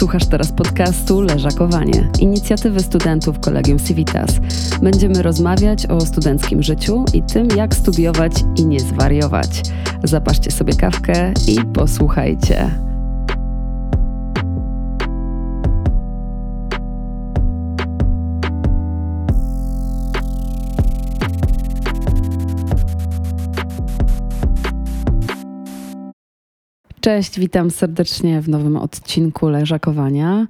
Słuchasz teraz podcastu Leżakowanie, inicjatywy studentów Kolegium Civitas. Będziemy rozmawiać o studenckim życiu i tym, jak studiować i nie zwariować. Zapaszcie sobie kawkę i posłuchajcie. Cześć, witam serdecznie w nowym odcinku Leżakowania.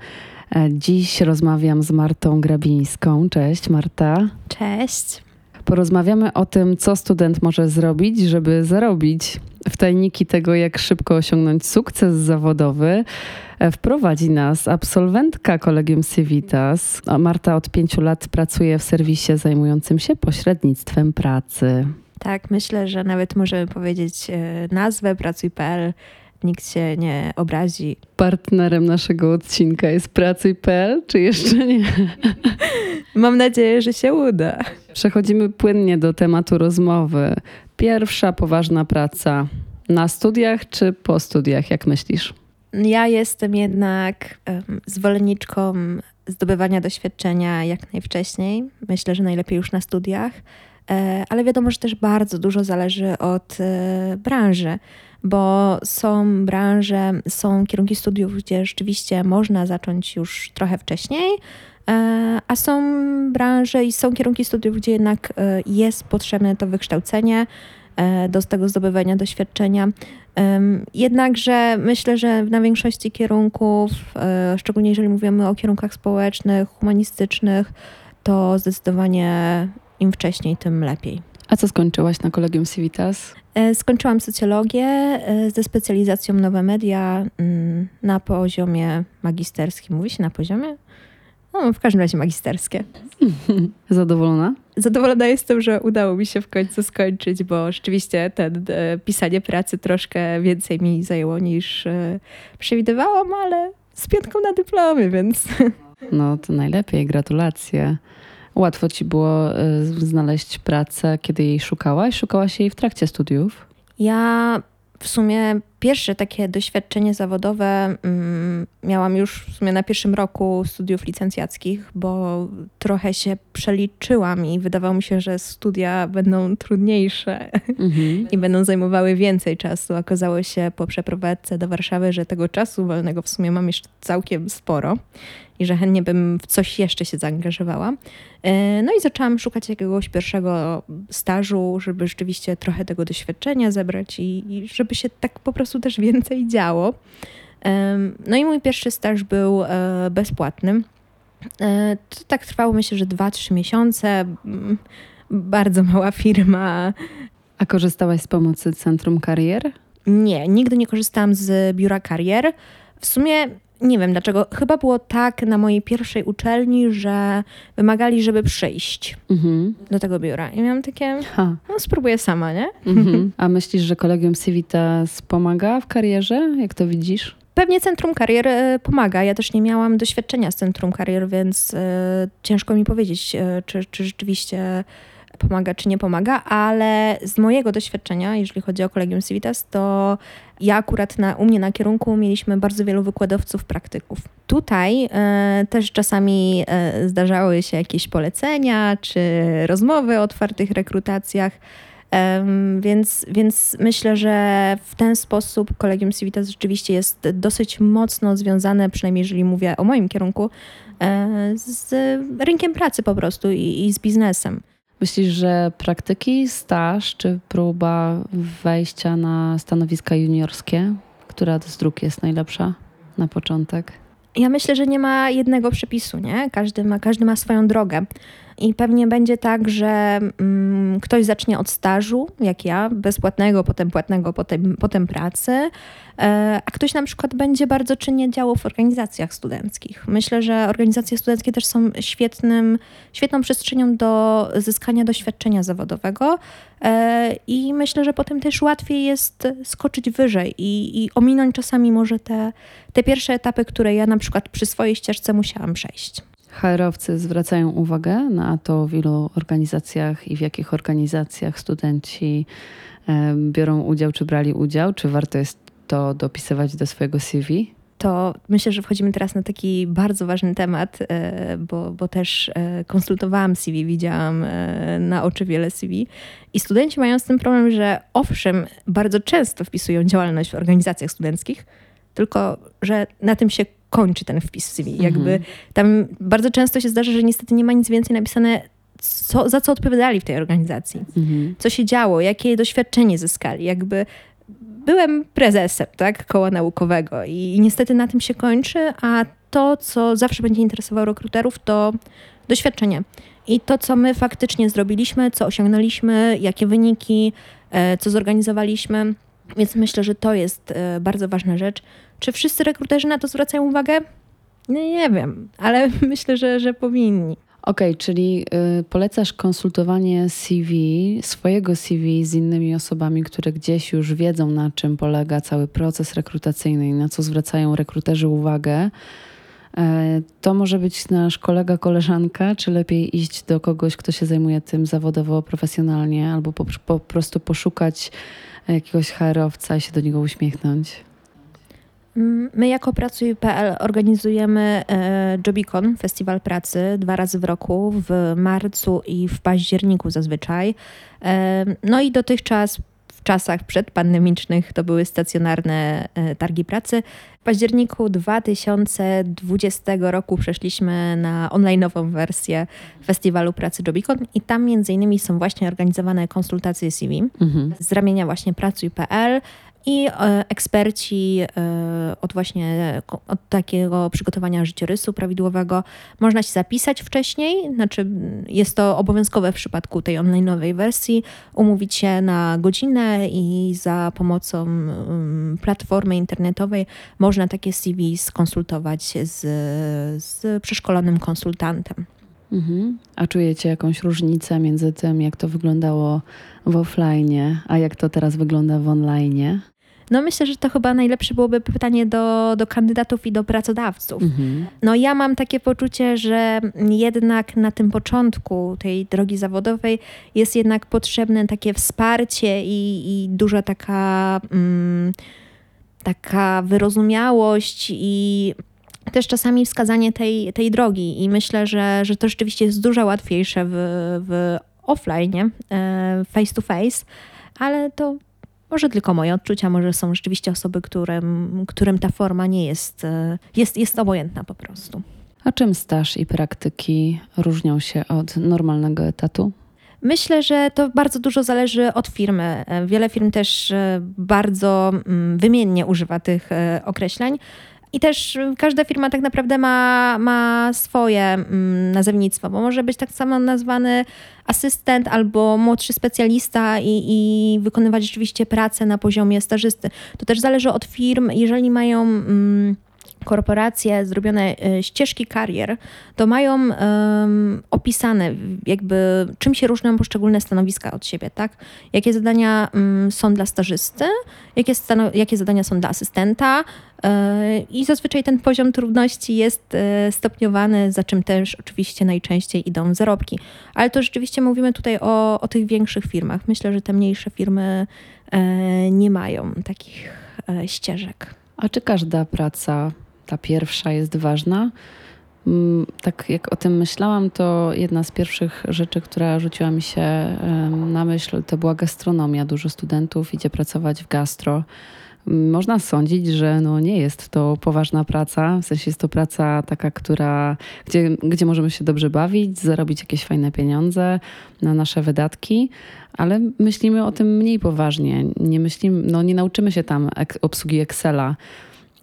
E, Dziś rozmawiam z Martą Grabińską. Cześć Marta. Cześć. Porozmawiamy o tym, co student może zrobić, żeby zarobić. W tajniki tego, jak szybko osiągnąć sukces zawodowy, e, wprowadzi nas absolwentka Kolegium Civitas. Marta od pięciu lat pracuje w serwisie zajmującym się pośrednictwem pracy. Tak, myślę, że nawet możemy powiedzieć e, nazwę pracuj.pl. Nikt się nie obrazi. Partnerem naszego odcinka jest Pracuj.pl, czy jeszcze nie? Mam nadzieję, że się uda. Przechodzimy płynnie do tematu rozmowy. Pierwsza poważna praca na studiach czy po studiach, jak myślisz? Ja jestem jednak em, zwolenniczką zdobywania doświadczenia jak najwcześniej. Myślę, że najlepiej już na studiach, E, ale wiadomo, że też bardzo dużo zależy od e, branży, bo są branże, są kierunki studiów, gdzie rzeczywiście można zacząć już trochę wcześniej, e, a są branże i są kierunki studiów, gdzie jednak e, jest potrzebne to wykształcenie e, do tego zdobywania doświadczenia. Jednakże myślę, że na większości kierunków, szczególnie jeżeli mówimy o kierunkach społecznych, humanistycznych, to zdecydowanie im wcześniej, tym lepiej. A co skończyłaś na Kolegium Civitas? E, Skończyłam socjologię e, ze specjalizacją nowe media mm, na poziomie magisterskim. Mówi się na poziomie? No, w każdym razie magisterskie. Zadowolona? Zadowolona jestem, że udało mi się w końcu skończyć, bo rzeczywiście ten e, pisanie pracy troszkę więcej mi zajęło niż e, przewidywałam, ale z piątką na dyplomie, więc No to najlepiej, gratulacje. Łatwo ci było y, znaleźć pracę, kiedy jej szukałaś? Szukałaś jej w trakcie studiów? Ja w sumie pierwsze takie doświadczenie zawodowe mm, miałam już w sumie na pierwszym roku studiów licencjackich, bo trochę się przeliczyłam i wydawało mi się, że studia będą trudniejsze Mhm. i będą zajmowały więcej czasu. Okazało się po przeprowadzce do Warszawy, że tego czasu wolnego w sumie mam jeszcze całkiem sporo i że chętnie bym w coś jeszcze się zaangażowała. E, No i zaczęłam szukać jakiegoś pierwszego stażu, żeby rzeczywiście trochę tego doświadczenia zebrać i, i żeby się tak po prostu też więcej działo. No i mój pierwszy staż był e, bezpłatny. E, To tak trwało myślę, że 2-3 miesiące. Mm, Bardzo mała firma, A korzystałaś z pomocy Centrum Karier? nie, nigdy nie korzystałam z biura karier. W sumie nie wiem dlaczego. Chyba było tak na mojej pierwszej uczelni, że wymagali, żeby przyjść Mhm. do tego biura. I miałam takie, Ha. no spróbuję sama, nie? Mhm. A myślisz, że Kolegium Civitas pomaga w karierze? Jak to widzisz? Pewnie Centrum Karier e, pomaga. Ja też nie miałam doświadczenia z Centrum Karier, więc e, ciężko mi powiedzieć, e, czy, czy rzeczywiście pomaga, czy nie pomaga, ale z mojego doświadczenia, jeżeli chodzi o Kolegium Civitas, to ja akurat na, u mnie na kierunku mieliśmy bardzo wielu wykładowców, praktyków. Tutaj e, też czasami e, zdarzały się jakieś polecenia, czy rozmowy o otwartych rekrutacjach. Em, więc, więc myślę, że w ten sposób Kolegium Civitas rzeczywiście jest dosyć mocno związane, przynajmniej jeżeli mówię o moim kierunku, e, z rynkiem pracy po prostu i, i z biznesem. Myślisz, że praktyki, staż czy próba wejścia na stanowiska juniorskie, która z dróg jest najlepsza na początek? Ja myślę, że nie ma jednego przepisu, nie? Każdy ma, każdy ma swoją drogę. I pewnie będzie tak, że mm, ktoś zacznie od stażu, jak ja, bezpłatnego, potem płatnego, potem, potem pracy, e, a ktoś na przykład będzie bardzo czynnie działał w organizacjach studenckich. Myślę, że organizacje studenckie też są świetnym, świetną przestrzenią do zyskania doświadczenia zawodowego e, i myślę, że potem też łatwiej jest skoczyć wyżej i, i ominąć czasami może te, te pierwsze etapy, które ja na przykład przy swojej ścieżce musiałam przejść. HR-owcy zwracają uwagę na to, w ilu organizacjach i w jakich organizacjach studenci biorą udział, czy brali udział, czy warto jest to dopisywać do swojego CV? to myślę, że wchodzimy teraz na taki bardzo ważny temat, e, bo, bo też e, konsultowałam CV, widziałam e, na oczy wiele CV i studenci mają z tym problem, że owszem, bardzo często wpisują działalność w organizacjach studenckich, tylko że na tym się kończy ten wpis CV. Mhm. Jakby tam bardzo często się zdarza, że niestety nie ma nic więcej napisane, co, za co odpowiadali w tej organizacji, mhm. co się działo, jakie doświadczenie zyskali. Jakby byłem prezesem tak, koła naukowego i, i niestety na tym się kończy, a to, co zawsze będzie interesowało rekruterów, to doświadczenie. I to, co my faktycznie zrobiliśmy, co osiągnęliśmy, jakie wyniki, e, co zorganizowaliśmy. Więc myślę, że to jest e, bardzo ważna rzecz. Czy wszyscy rekruterzy na to zwracają uwagę? Nie, nie wiem, ale myślę, że, że powinni. Okej, okay, czyli y, polecasz konsultowanie CV, swojego CV z innymi osobami, które gdzieś już wiedzą, na czym polega cały proces rekrutacyjny i na co zwracają rekruterzy uwagę. E, to może być nasz kolega, koleżanka, czy lepiej iść do kogoś, kto się zajmuje tym zawodowo, profesjonalnie, albo po, po prostu poszukać jakiegoś HR-owca i się do niego uśmiechnąć? My jako Pracuj.pl organizujemy e, Jobicon, festiwal pracy, dwa razy w roku, w marcu i w październiku zazwyczaj. E, no i dotychczas w czasach przedpandemicznych to były stacjonarne e, targi pracy. W październiku 2020 roku przeszliśmy na online'ową wersję festiwalu pracy Jobicon i tam między innymi są właśnie organizowane konsultacje CV mhm. z ramienia właśnie Pracuj.pl i e, eksperci e, od właśnie od takiego przygotowania życiorysu prawidłowego można się zapisać wcześniej, znaczy jest to obowiązkowe w przypadku tej online'owej wersji, umówić się na godzinę i za pomocą mm, platformy internetowej można takie CV skonsultować z, z przeszkolonym konsultantem. Mhm. A czujecie jakąś różnicę między tym, jak to wyglądało w offline, a jak to teraz wygląda w online? No myślę, że to chyba najlepsze byłoby pytanie do, do kandydatów i do pracodawców. Mhm. No ja mam takie poczucie, że jednak na tym początku tej drogi zawodowej jest jednak potrzebne takie wsparcie i, i duża taka, mm, taka wyrozumiałość i też czasami wskazanie tej, tej drogi. I myślę, że, że to rzeczywiście jest dużo łatwiejsze w, w offline, e, face to face, ale to może tylko moje odczucia, może są rzeczywiście osoby, którym, którym ta forma nie jest, e, jest, jest obojętna po prostu. A czym staż i praktyki różnią się od normalnego etatu? Myślę, że to bardzo dużo zależy od firmy. E, wiele firm też e, bardzo mm, wymiennie używa tych określeń. I też każda firma tak naprawdę ma, ma swoje mm, nazewnictwo, bo może być tak samo nazwany asystent albo młodszy specjalista i, i wykonywać rzeczywiście pracę na poziomie stażysty. To też zależy od firm, jeżeli mają. Mm, korporacje zrobione e, ścieżki karier, to mają um, opisane jakby czym się różnią poszczególne stanowiska od siebie, tak? Jakie zadania um, są dla stażysty, jakie, jakie zadania są dla asystenta yy, i zazwyczaj ten poziom trudności jest yy, stopniowany, za czym też oczywiście najczęściej idą zarobki. Ale to rzeczywiście mówimy tutaj o, o tych większych firmach. Myślę, że te mniejsze firmy nie mają takich ścieżek. A czy każda praca ta pierwsza jest ważna. Mm, tak jak o tym myślałam, to jedna z pierwszych rzeczy, która rzuciła mi się na myśl, to była gastronomia. Dużo studentów idzie pracować w gastro. Można sądzić, że no nie jest to poważna praca, w sensie jest to praca taka, która, gdzie, gdzie możemy się dobrze bawić, zarobić jakieś fajne pieniądze na nasze wydatki, ale myślimy o tym mniej poważnie. Nie myślimy, no nie nauczymy się tam obsługi Excela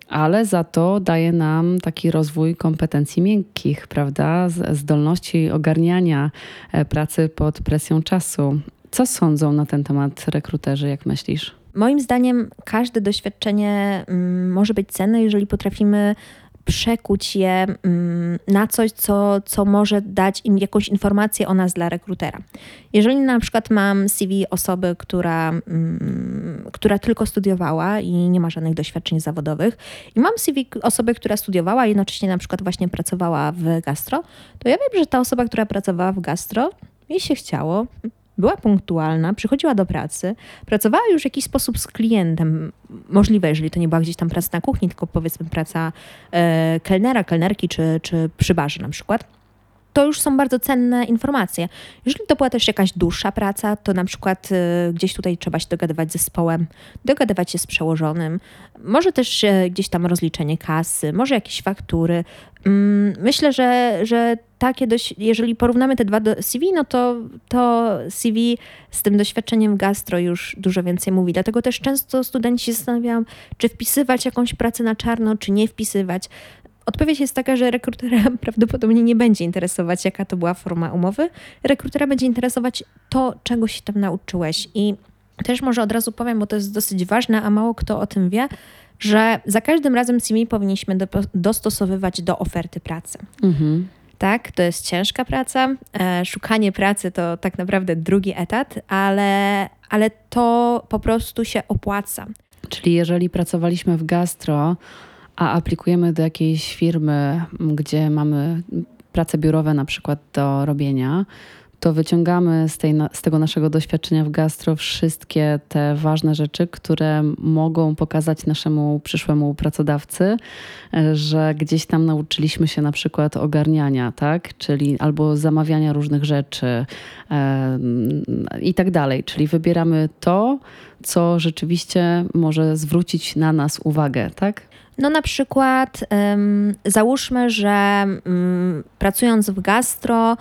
ale za to daje nam taki rozwój kompetencji miękkich, prawda? Zdolności ogarniania e, pracy pod presją czasu. Co sądzą na ten temat rekruterzy, jak myślisz? Moim zdaniem każde doświadczenie mm, może być cenne, jeżeli potrafimy przekuć je mm, na coś, co, co może dać im jakąś informację o nas dla rekrutera. Jeżeli na przykład mam CV osoby, która, mm, która tylko studiowała i nie ma żadnych doświadczeń zawodowych, i mam CV osoby, która studiowała i jednocześnie na przykład właśnie pracowała w gastro, to ja wiem, że ta osoba, która pracowała w gastro, jej się chciało, była punktualna, przychodziła do pracy, pracowała już w jakiś sposób z klientem. Możliwe, jeżeli to nie była gdzieś tam praca na kuchni, tylko powiedzmy praca e, kelnera, kelnerki czy, czy przy barze na przykład to już są bardzo cenne informacje. Jeżeli to była też jakaś dłuższa praca, to na przykład y, gdzieś tutaj trzeba się dogadywać z zespołem, dogadywać się z przełożonym, może też y, gdzieś tam rozliczenie kasy, może jakieś faktury. Mm, myślę, że, że takie dość, jeżeli porównamy te dwa CV, no to, to CV z tym doświadczeniem w gastro już dużo więcej mówi. Dlatego też często studenci się zastanawiają, czy wpisywać jakąś pracę na czarno, czy nie wpisywać. Odpowiedź jest taka, że rekrutera prawdopodobnie nie będzie interesować, jaka to była forma umowy. Rekrutera będzie interesować to, czego się tam nauczyłeś. I też może od razu powiem, bo to jest dosyć ważne, a mało kto o tym wie, że za każdym razem CV powinniśmy do, dostosowywać do oferty pracy. Mhm. Tak, to jest ciężka praca. E, szukanie pracy to tak naprawdę drugi etat, ale, ale to po prostu się opłaca. Czyli jeżeli pracowaliśmy w gastro, a aplikujemy do jakiejś firmy, gdzie mamy prace biurowe na przykład do robienia, to wyciągamy z, tej, z tego naszego doświadczenia w gastro wszystkie te ważne rzeczy, które mogą pokazać naszemu przyszłemu pracodawcy, że gdzieś tam nauczyliśmy się na przykład ogarniania, tak? Czyli albo zamawiania różnych rzeczy e, i tak dalej. Czyli wybieramy to, co rzeczywiście może zwrócić na nas uwagę, tak? No na przykład um, załóżmy, że um, pracując w gastro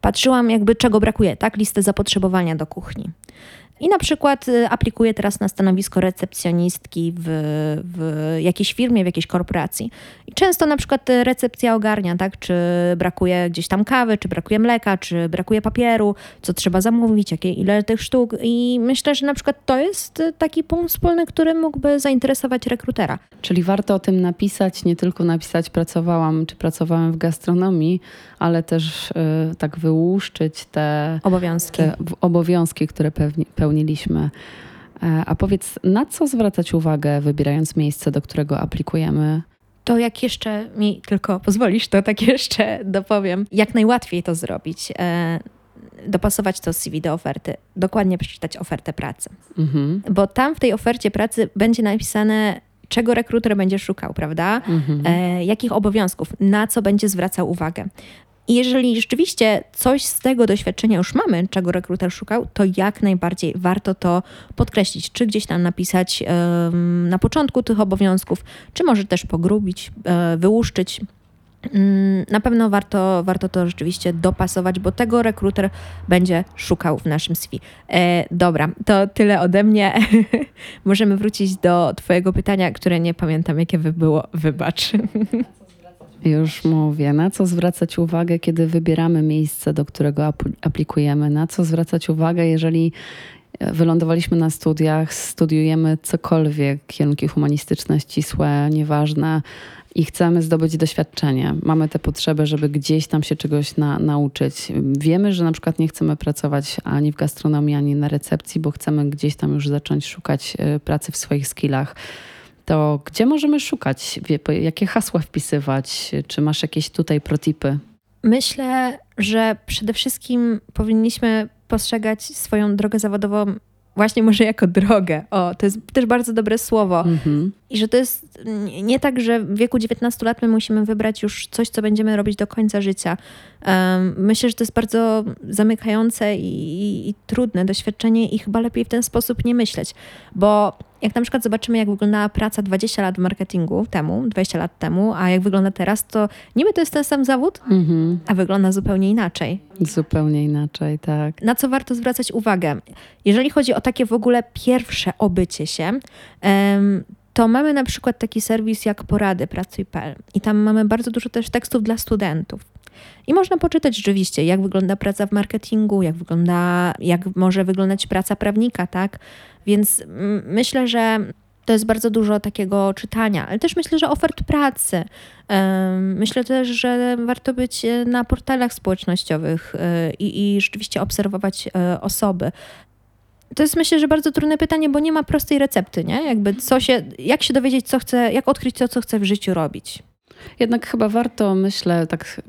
patrzyłam jakby czego brakuje, tak, listę zapotrzebowania do kuchni. I na przykład y, aplikuję teraz na stanowisko recepcjonistki w, w jakiejś firmie, w jakiejś korporacji. I często na przykład recepcja ogarnia, tak, czy brakuje gdzieś tam kawy, czy brakuje mleka, czy brakuje papieru, co trzeba zamówić, jakie, ile tych sztuk. I myślę, że na przykład to jest taki punkt wspólny, który mógłby zainteresować rekrutera. Czyli warto o tym napisać, nie tylko napisać pracowałam, czy pracowałem w gastronomii, ale też y, tak wyłuszczyć te obowiązki, te obowiązki które pewnie, pełniliśmy. E, a powiedz, na co zwracać uwagę, wybierając miejsce, do którego aplikujemy? To jak jeszcze mi tylko pozwolisz, to tak jeszcze dopowiem, jak najłatwiej to zrobić. E, dopasować to CV do oferty, dokładnie przeczytać ofertę pracy. Mhm. Bo tam w tej ofercie pracy będzie napisane, czego rekruter będzie szukał, prawda? Mhm. E, jakich obowiązków, na co będzie zwracał uwagę. I jeżeli rzeczywiście coś z tego doświadczenia już mamy, czego rekruter szukał, to jak najbardziej warto to podkreślić, czy gdzieś tam napisać na początku tych obowiązków, czy może też pogrubić, um, wyłuszczyć. Um, na pewno warto, warto to rzeczywiście dopasować, bo tego rekruter będzie szukał w naszym CV. E, dobra, to tyle ode mnie. Możemy wrócić do Twojego pytania, które nie pamiętam, jakie by było. Wybacz. Już mówię, na co zwracać uwagę, kiedy wybieramy miejsce, do którego aplikujemy, na co zwracać uwagę, jeżeli e, wylądowaliśmy na studiach, studiujemy cokolwiek, kierunki humanistyczne, ścisłe, nieważne i chcemy zdobyć doświadczenie. Mamy tę potrzebę, żeby gdzieś tam się czegoś na, nauczyć. Wiemy, że na przykład nie chcemy pracować ani w gastronomii, ani na recepcji, bo chcemy gdzieś tam już zacząć szukać e, pracy w swoich skillach to gdzie możemy szukać? Jakie hasła wpisywać? Czy masz jakieś tutaj protipy? Myślę, że przede wszystkim powinniśmy postrzegać swoją drogę zawodową właśnie może jako drogę. O, to jest też bardzo dobre słowo. Mhm. I że to jest nie tak, że w wieku 19 lat my musimy wybrać już coś, co będziemy robić do końca życia. Myślę, że to jest bardzo zamykające i, i, i trudne doświadczenie i chyba lepiej w ten sposób nie myśleć, bo jak na przykład zobaczymy, jak wyglądała praca 20 lat w marketingu temu, 20 lat temu, a jak wygląda teraz, to niby to jest ten sam zawód, mhm. a wygląda zupełnie inaczej. Zupełnie inaczej, tak. Na co warto zwracać uwagę? Jeżeli chodzi o takie w ogóle pierwsze obycie się, to mamy na przykład taki serwis jak porady pracuj.pl i tam mamy bardzo dużo też tekstów dla studentów. I można poczytać rzeczywiście, jak wygląda praca w marketingu, jak wygląda, jak może wyglądać praca prawnika, tak? Więc myślę, że to jest bardzo dużo takiego czytania, ale też myślę, że ofert pracy. Myślę też, że warto być e, na portalach społecznościowych e, i, i rzeczywiście obserwować e, osoby. To jest myślę, że bardzo trudne pytanie, bo nie ma prostej recepty, nie? Jakby co się, jak się dowiedzieć, co chce, jak odkryć to, co chce w życiu robić. Jednak chyba warto, myślę, tak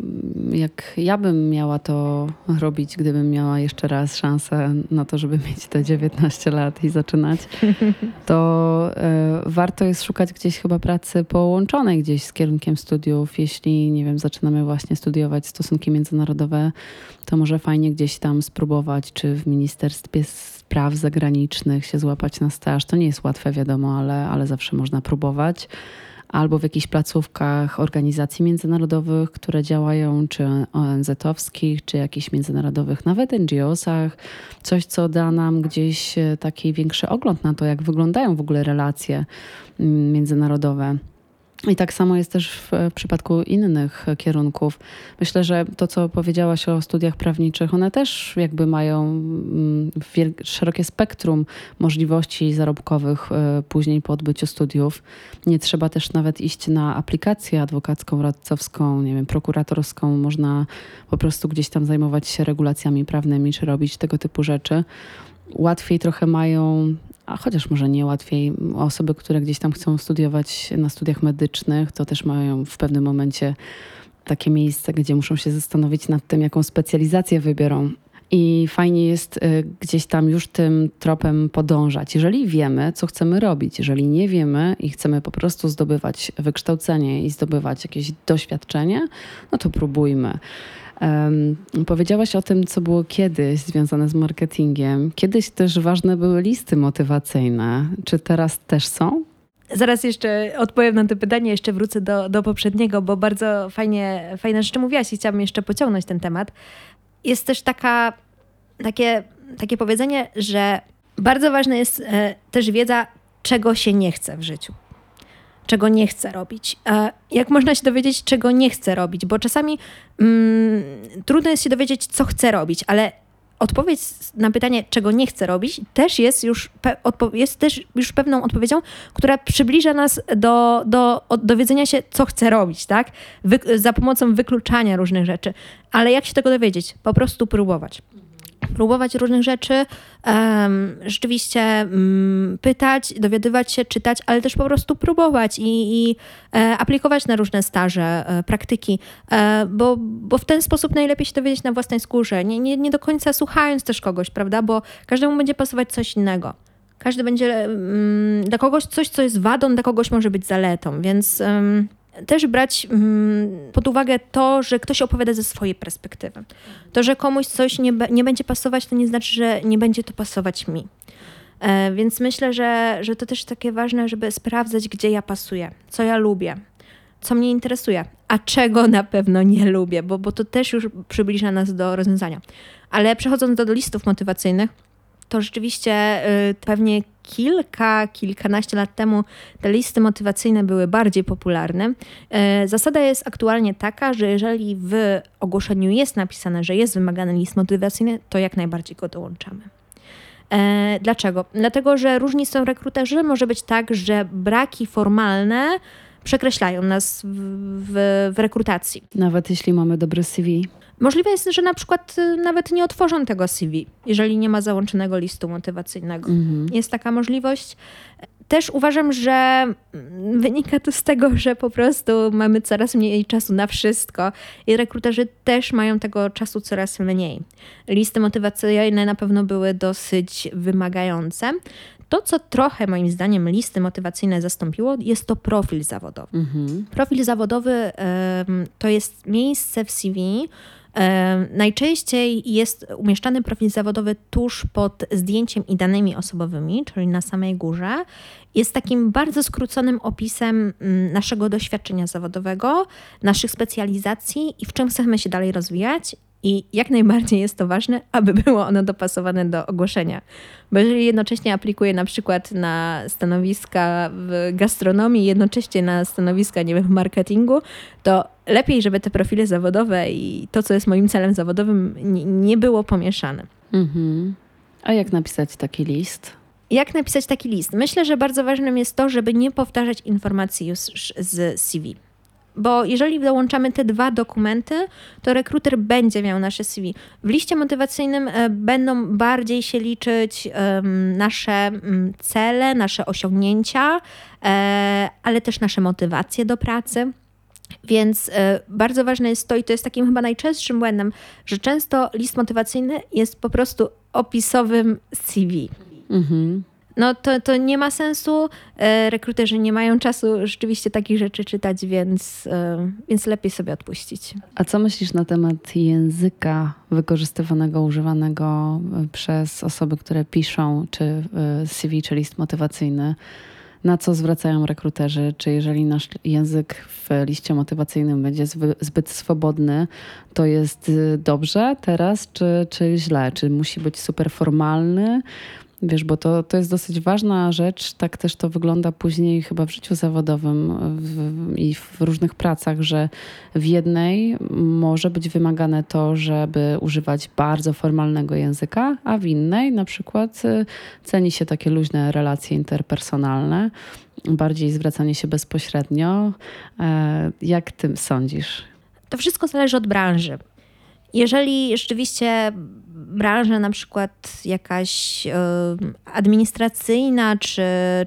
jak ja bym miała to robić, gdybym miała jeszcze raz szansę na to, żeby mieć te 19 lat i zaczynać, to y, warto jest szukać gdzieś chyba pracy połączonej gdzieś z kierunkiem studiów. Jeśli, nie wiem, zaczynamy właśnie studiować stosunki międzynarodowe, to może fajnie gdzieś tam spróbować, czy w Ministerstwie Spraw Zagranicznych się złapać na staż. To nie jest łatwe, wiadomo, ale, ale zawsze można próbować albo w jakichś placówkach organizacji międzynarodowych, które działają, czy ONZ-owskich, czy jakichś międzynarodowych, nawet NGO-sach. Coś, co da nam gdzieś e, taki większy ogląd na to, jak wyglądają w ogóle relacje mm, międzynarodowe. I tak samo jest też w przypadku innych kierunków. Myślę, że to, co powiedziałaś o studiach prawniczych, one też jakby mają mm, szerokie spektrum możliwości zarobkowych e, później po odbyciu studiów. Nie trzeba też nawet iść na aplikację adwokacką, radcowską, nie wiem, prokuratorską. Można po prostu gdzieś tam zajmować się regulacjami prawnymi, czy robić tego typu rzeczy łatwiej trochę mają a chociaż może nie łatwiej, osoby, które gdzieś tam chcą studiować na studiach medycznych, to też mają w pewnym momencie takie miejsce, gdzie muszą się zastanowić nad tym, jaką specjalizację wybiorą. I fajnie jest y, gdzieś tam już tym tropem podążać. Jeżeli wiemy, co chcemy robić, jeżeli nie wiemy i chcemy po prostu zdobywać wykształcenie i zdobywać jakieś doświadczenie, no to próbujmy. Um, powiedziałaś o tym, co było kiedyś związane z marketingiem. Kiedyś też ważne były listy motywacyjne. Czy teraz też są? Zaraz jeszcze odpowiem na to pytanie, jeszcze wrócę do, do poprzedniego, bo bardzo fajnie, fajne rzeczy mówiłaś i chciałabym jeszcze pociągnąć ten temat. Jest też taka, takie, takie powiedzenie, że bardzo ważna jest e, też wiedza, czego się nie chce w życiu czego nie chcę robić. Jak można się dowiedzieć, czego nie chcę robić? Bo czasami mm, trudno jest się dowiedzieć, co chcę robić, ale odpowiedź na pytanie, czego nie chcę robić, też jest już, jest też już pewną odpowiedzią, która przybliża nas do, do dowiedzenia się, co chcę robić, tak? Wy, za pomocą wykluczania różnych rzeczy. Ale jak się tego dowiedzieć? Po prostu próbować próbować różnych rzeczy, um, rzeczywiście um, pytać, dowiadywać się, czytać, ale też po prostu próbować i, i e, aplikować na różne staże, e, praktyki, e, bo, bo w ten sposób najlepiej się dowiedzieć na własnej skórze, nie, nie, nie do końca słuchając też kogoś, prawda, bo każdemu będzie pasować coś innego. Każdy będzie, um, dla kogoś coś, co jest wadą, dla kogoś może być zaletą, więc też brać mm, pod uwagę to, że ktoś opowiada ze swojej perspektywy. To, że komuś coś nie, nie będzie pasować, to nie znaczy, że nie będzie to pasować mi. E, więc myślę, że, że to też takie ważne, żeby sprawdzać, gdzie ja pasuję, co ja lubię, co mnie interesuje, a czego na pewno nie lubię, bo, bo to też już przybliża nas do rozwiązania. Ale przechodząc do, do listów motywacyjnych, to rzeczywiście y, pewnie kilka, kilkanaście lat temu te listy motywacyjne były bardziej popularne. Y, zasada jest aktualnie taka, że jeżeli w ogłoszeniu jest napisane, że jest wymagany list motywacyjny, to jak najbardziej go dołączamy. E, dlaczego? Dlatego, że różni są rekruterzy. Może być tak, że braki formalne przekreślają nas w, w, w rekrutacji. Nawet jeśli mamy dobre CV. Możliwe jest, że na przykład y, nawet nie otworzą tego CV, jeżeli nie ma załączonego listu motywacyjnego. Mhm. Jest taka możliwość. Też uważam, że mm, wynika to z tego, że po prostu mamy coraz mniej czasu na wszystko i rekruterzy też mają tego czasu coraz mniej. Listy motywacyjne na pewno były dosyć wymagające. To, co trochę moim zdaniem listy motywacyjne zastąpiło, jest to profil zawodowy. Mhm. Profil zawodowy to jest miejsce w CV, Najczęściej jest umieszczany profil zawodowy tuż pod zdjęciem i danymi osobowymi, czyli na samej górze. Jest takim bardzo skróconym opisem mm, naszego doświadczenia zawodowego, naszych specjalizacji i w czym chcemy się dalej rozwijać i jak najbardziej jest to ważne, aby było ono dopasowane do ogłoszenia. Bo jeżeli jednocześnie aplikuję na przykład na stanowiska w gastronomii, jednocześnie na stanowiska, nie wiem, w marketingu, to lepiej, żeby te profile zawodowe i to, co jest moim celem zawodowym, nie było pomieszane. Mhm. A jak napisać taki list? Jak napisać taki list? Myślę, że bardzo ważnym jest to, żeby nie powtarzać informacji już z CV bo jeżeli dołączamy te dwa dokumenty, to rekruter będzie miał nasze CV. W liście motywacyjnym e, będą bardziej się liczyć nasze mm, cele, nasze osiągnięcia, e, ale też nasze motywacje do pracy. Więc e, bardzo ważne jest to, i to jest takim chyba najczęstszym błędem, że często list motywacyjny jest po prostu opisowym CV. Mhm. No to, to nie ma sensu. E, rekruterzy nie mają czasu rzeczywiście takich rzeczy czytać, więc, e, więc lepiej sobie odpuścić. A co myślisz na temat języka wykorzystywanego, używanego przez osoby, które piszą, czy CV, czy list motywacyjny? Na co zwracają rekruterzy? Czy jeżeli nasz język w liście motywacyjnym będzie zbyt swobodny, to jest y, dobrze teraz, czy, czy źle? Czy musi być super formalny? Wiesz, bo to, to jest dosyć ważna rzecz, tak też to wygląda później chyba w życiu zawodowym w, i w różnych pracach, że w jednej może być wymagane to, żeby używać bardzo formalnego języka, a w innej na przykład y, ceni się takie luźne relacje interpersonalne, bardziej zwracanie się bezpośrednio. E, Jak ty sądzisz? To wszystko zależy od branży. Jeżeli rzeczywiście branża na przykład jakaś administracyjna, czy,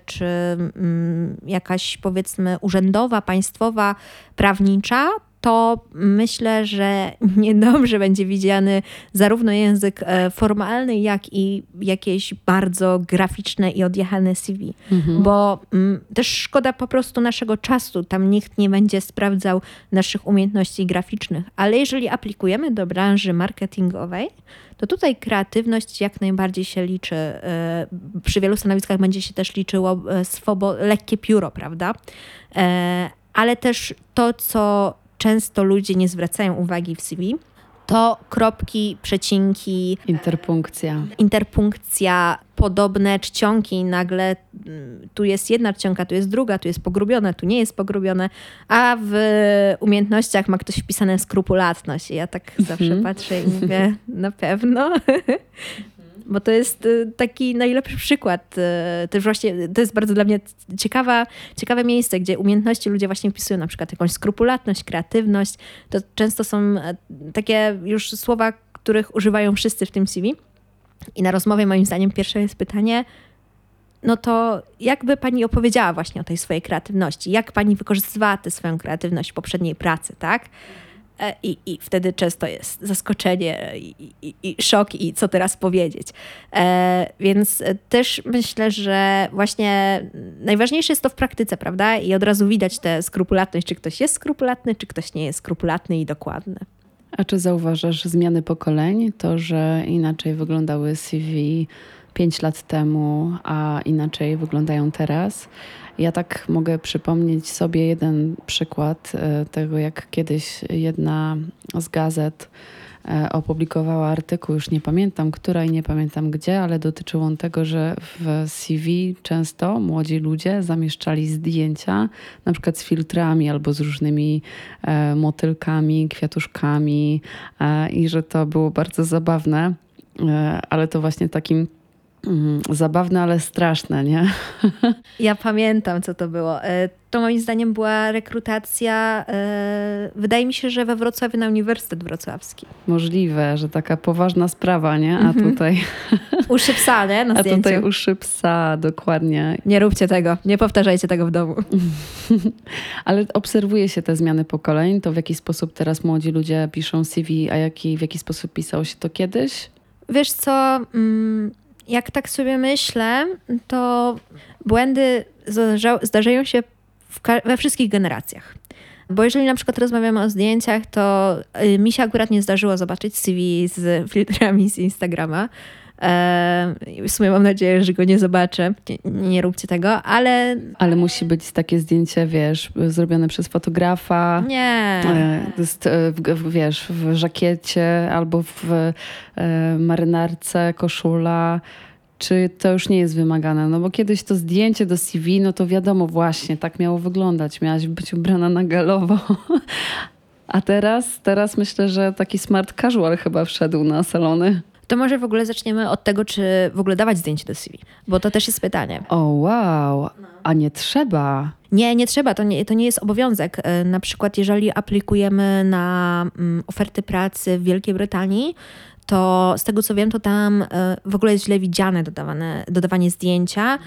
czy mm, jakaś powiedzmy urzędowa, państwowa, prawnicza, to myślę, że niedobrze będzie widziany zarówno język e, formalny, jak i jakieś bardzo graficzne i odjechane CV. Bo mm, też szkoda po prostu naszego czasu. Tam nikt nie będzie sprawdzał naszych umiejętności graficznych. Ale jeżeli aplikujemy do branży marketingowej, to tutaj kreatywność jak najbardziej się liczy. E, Przy wielu stanowiskach będzie się też liczyło e, swobo- lekkie pióro, prawda? Ale też to, co często ludzie nie zwracają uwagi w CV, to kropki, przecinki, Interpunkcja. interpunkcja, podobne czcionki, nagle tu jest jedna czcionka, tu jest druga, tu jest pogrubione, tu nie jest pogrubione, a w umiejętnościach ma ktoś wpisane skrupulatność. I ja tak zawsze patrzę i mówię, na pewno. Bo to jest y, taki najlepszy przykład. y, Też właśnie, to jest bardzo dla mnie ciekawa, ciekawe miejsce, gdzie umiejętności ludzie właśnie wpisują na przykład jakąś skrupulatność, kreatywność. To często są e, takie już słowa, których używają wszyscy w tym CV. I na rozmowie moim zdaniem pierwsze jest pytanie, no to jakby pani opowiedziała właśnie o tej swojej kreatywności? Jak pani wykorzystywała tę swoją kreatywność w poprzedniej pracy, tak? E, I, I wtedy często jest zaskoczenie i, i, i szok i co teraz powiedzieć. E, więc e, też myślę, że właśnie najważniejsze jest to w praktyce, prawda? I od razu widać tę skrupulatność, czy ktoś jest skrupulatny, czy ktoś nie jest skrupulatny i dokładny. A czy zauważasz zmiany pokoleń? To, że inaczej wyglądały CV 5 lat temu, a inaczej wyglądają teraz? Ja tak mogę przypomnieć sobie jeden przykład e, tego, jak kiedyś jedna z gazet e, opublikowała artykuł, już nie pamiętam która i nie pamiętam gdzie, ale dotyczył on tego, że w CV często młodzi ludzie zamieszczali zdjęcia, na przykład z filtrami albo z różnymi e, motylkami, kwiatuszkami i że to było bardzo zabawne, ale to właśnie takim zabawne, ale straszne, nie? Ja pamiętam, co to było. E, To moim zdaniem była rekrutacja, e, wydaje mi się, że we Wrocławiu na Uniwersytet Wrocławski. Możliwe, że taka poważna sprawa, nie? A tutaj, Uszy psa, nie? Na a zdjęciu. tutaj uszy psa, dokładnie. Nie róbcie tego, nie powtarzajcie tego w domu. Ale obserwuje się te zmiany pokoleń, to w jaki sposób teraz młodzi ludzie piszą CV, a jaki, w jaki sposób pisało się to kiedyś? Wiesz co, mm, jak tak sobie myślę, to błędy zdarza, zdarzają się we wszystkich generacjach. Bo jeżeli na przykład rozmawiamy o zdjęciach, to y, mi się akurat nie zdarzyło zobaczyć CV z filtrami z Instagrama. W sumie mam nadzieję, że go nie zobaczę. Nie, nie róbcie tego, ale Ale musi być takie zdjęcie, wiesz, zrobione przez fotografa. nie. E, jest, e, wiesz, w żakiecie albo w e, marynarce, koszula. Czy to już nie jest wymagane? No bo kiedyś to zdjęcie do CV, no to wiadomo właśnie, tak miało wyglądać. Miałaś być ubrana na galowo. A teraz, teraz myślę, że taki smart casual chyba wszedł na salony. To może w ogóle zaczniemy od tego, czy w ogóle dawać zdjęcie do CV, bo to też jest pytanie. O wow, a nie trzeba. Nie, nie trzeba, to nie, to nie jest obowiązek. E, Na przykład, jeżeli aplikujemy na mm, oferty pracy w Wielkiej Brytanii, to z tego co wiem, to tam e, w ogóle jest źle widziane dodawane, dodawanie zdjęcia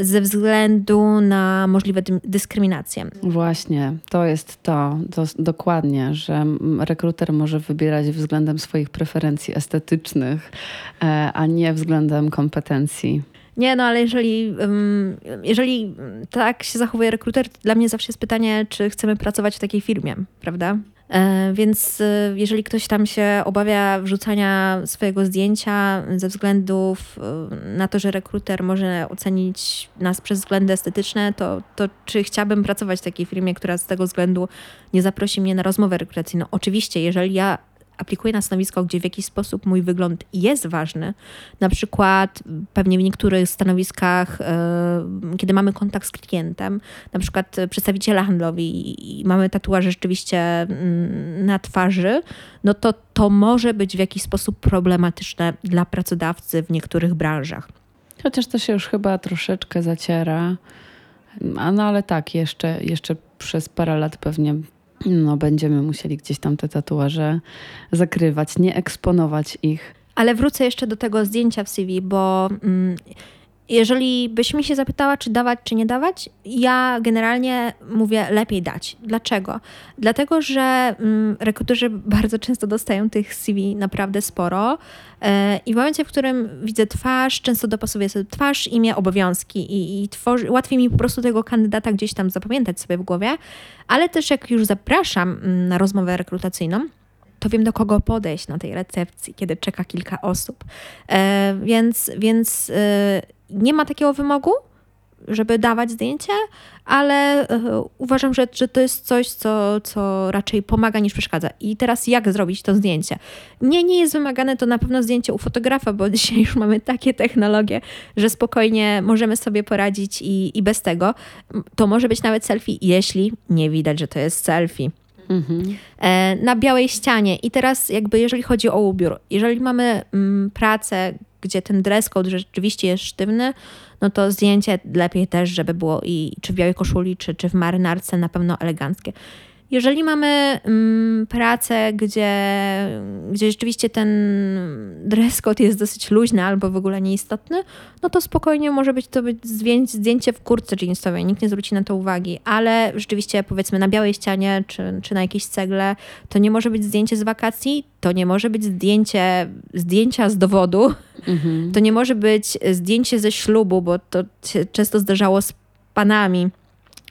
ze względu na możliwe dyskryminację. Właśnie, to jest to, to dokładnie, że rekruter może wybierać względem swoich preferencji estetycznych, e, a nie względem kompetencji. Nie, no ale jeżeli, jeżeli tak się zachowuje rekruter, dla mnie zawsze jest pytanie, czy chcemy pracować w takiej firmie, prawda? E, więc e, jeżeli ktoś tam się obawia wrzucania swojego zdjęcia ze względów e, na to, że rekruter może ocenić nas przez względy estetyczne, to, to czy chciałabym pracować w takiej firmie, która z tego względu nie zaprosi mnie na rozmowę rekrutacyjną? Oczywiście, jeżeli ja aplikuję na stanowisko, gdzie w jakiś sposób mój wygląd jest ważny. Na przykład pewnie w niektórych stanowiskach, e, kiedy mamy kontakt z klientem, na przykład przedstawiciela handlowi i mamy tatuaże rzeczywiście mm, na twarzy, no to to może być w jakiś sposób problematyczne dla pracodawcy w niektórych branżach. Chociaż to się już chyba troszeczkę zaciera. No ale tak, jeszcze, jeszcze przez parę lat pewnie no, będziemy musieli gdzieś tam te tatuaże zakrywać, nie eksponować ich. Ale wrócę jeszcze do tego zdjęcia w CV, bo mm, jeżeli byś mi się zapytała, czy dawać, czy nie dawać, ja generalnie mówię lepiej dać. Dlaczego? Dlatego, że mm, rekruterzy bardzo często dostają tych CV naprawdę sporo e, i w momencie, w którym widzę twarz, często dopasowuję sobie twarz, imię, obowiązki i, i tworzy, łatwiej mi po prostu tego kandydata gdzieś tam zapamiętać sobie w głowie, ale też jak już zapraszam mm, na rozmowę rekrutacyjną, to wiem do kogo podejść na tej recepcji, kiedy czeka kilka osób. E, więc więc e, nie ma takiego wymogu, żeby dawać zdjęcie, ale e, uważam, że, że to jest coś, co, co raczej pomaga niż przeszkadza. I teraz jak zrobić to zdjęcie? Nie, nie jest wymagane to na pewno zdjęcie u fotografa, bo dzisiaj już mamy takie technologie, że spokojnie możemy sobie poradzić i, i bez tego. To może być nawet selfie, jeśli nie widać, że to jest selfie. Mhm. E, na białej ścianie. I teraz, jakby, jeżeli chodzi o ubiór, jeżeli mamy mm, pracę, gdzie ten dress code rzeczywiście jest sztywny, no to zdjęcie lepiej też, żeby było i czy w białej koszuli, czy, czy w marynarce na pewno eleganckie. Jeżeli mamy mm, pracę, gdzie, gdzie rzeczywiście ten dress code jest dosyć luźny albo w ogóle nieistotny, no to spokojnie może być to być zdjęcie w kurtce jeansowej, nikt nie zwróci na to uwagi, ale rzeczywiście powiedzmy na białej ścianie czy, czy na jakiejś cegle, to nie może być zdjęcie z wakacji, to nie może być zdjęcie, zdjęcia z dowodu, mhm. to nie może być zdjęcie ze ślubu, bo to się często zdarzało z panami,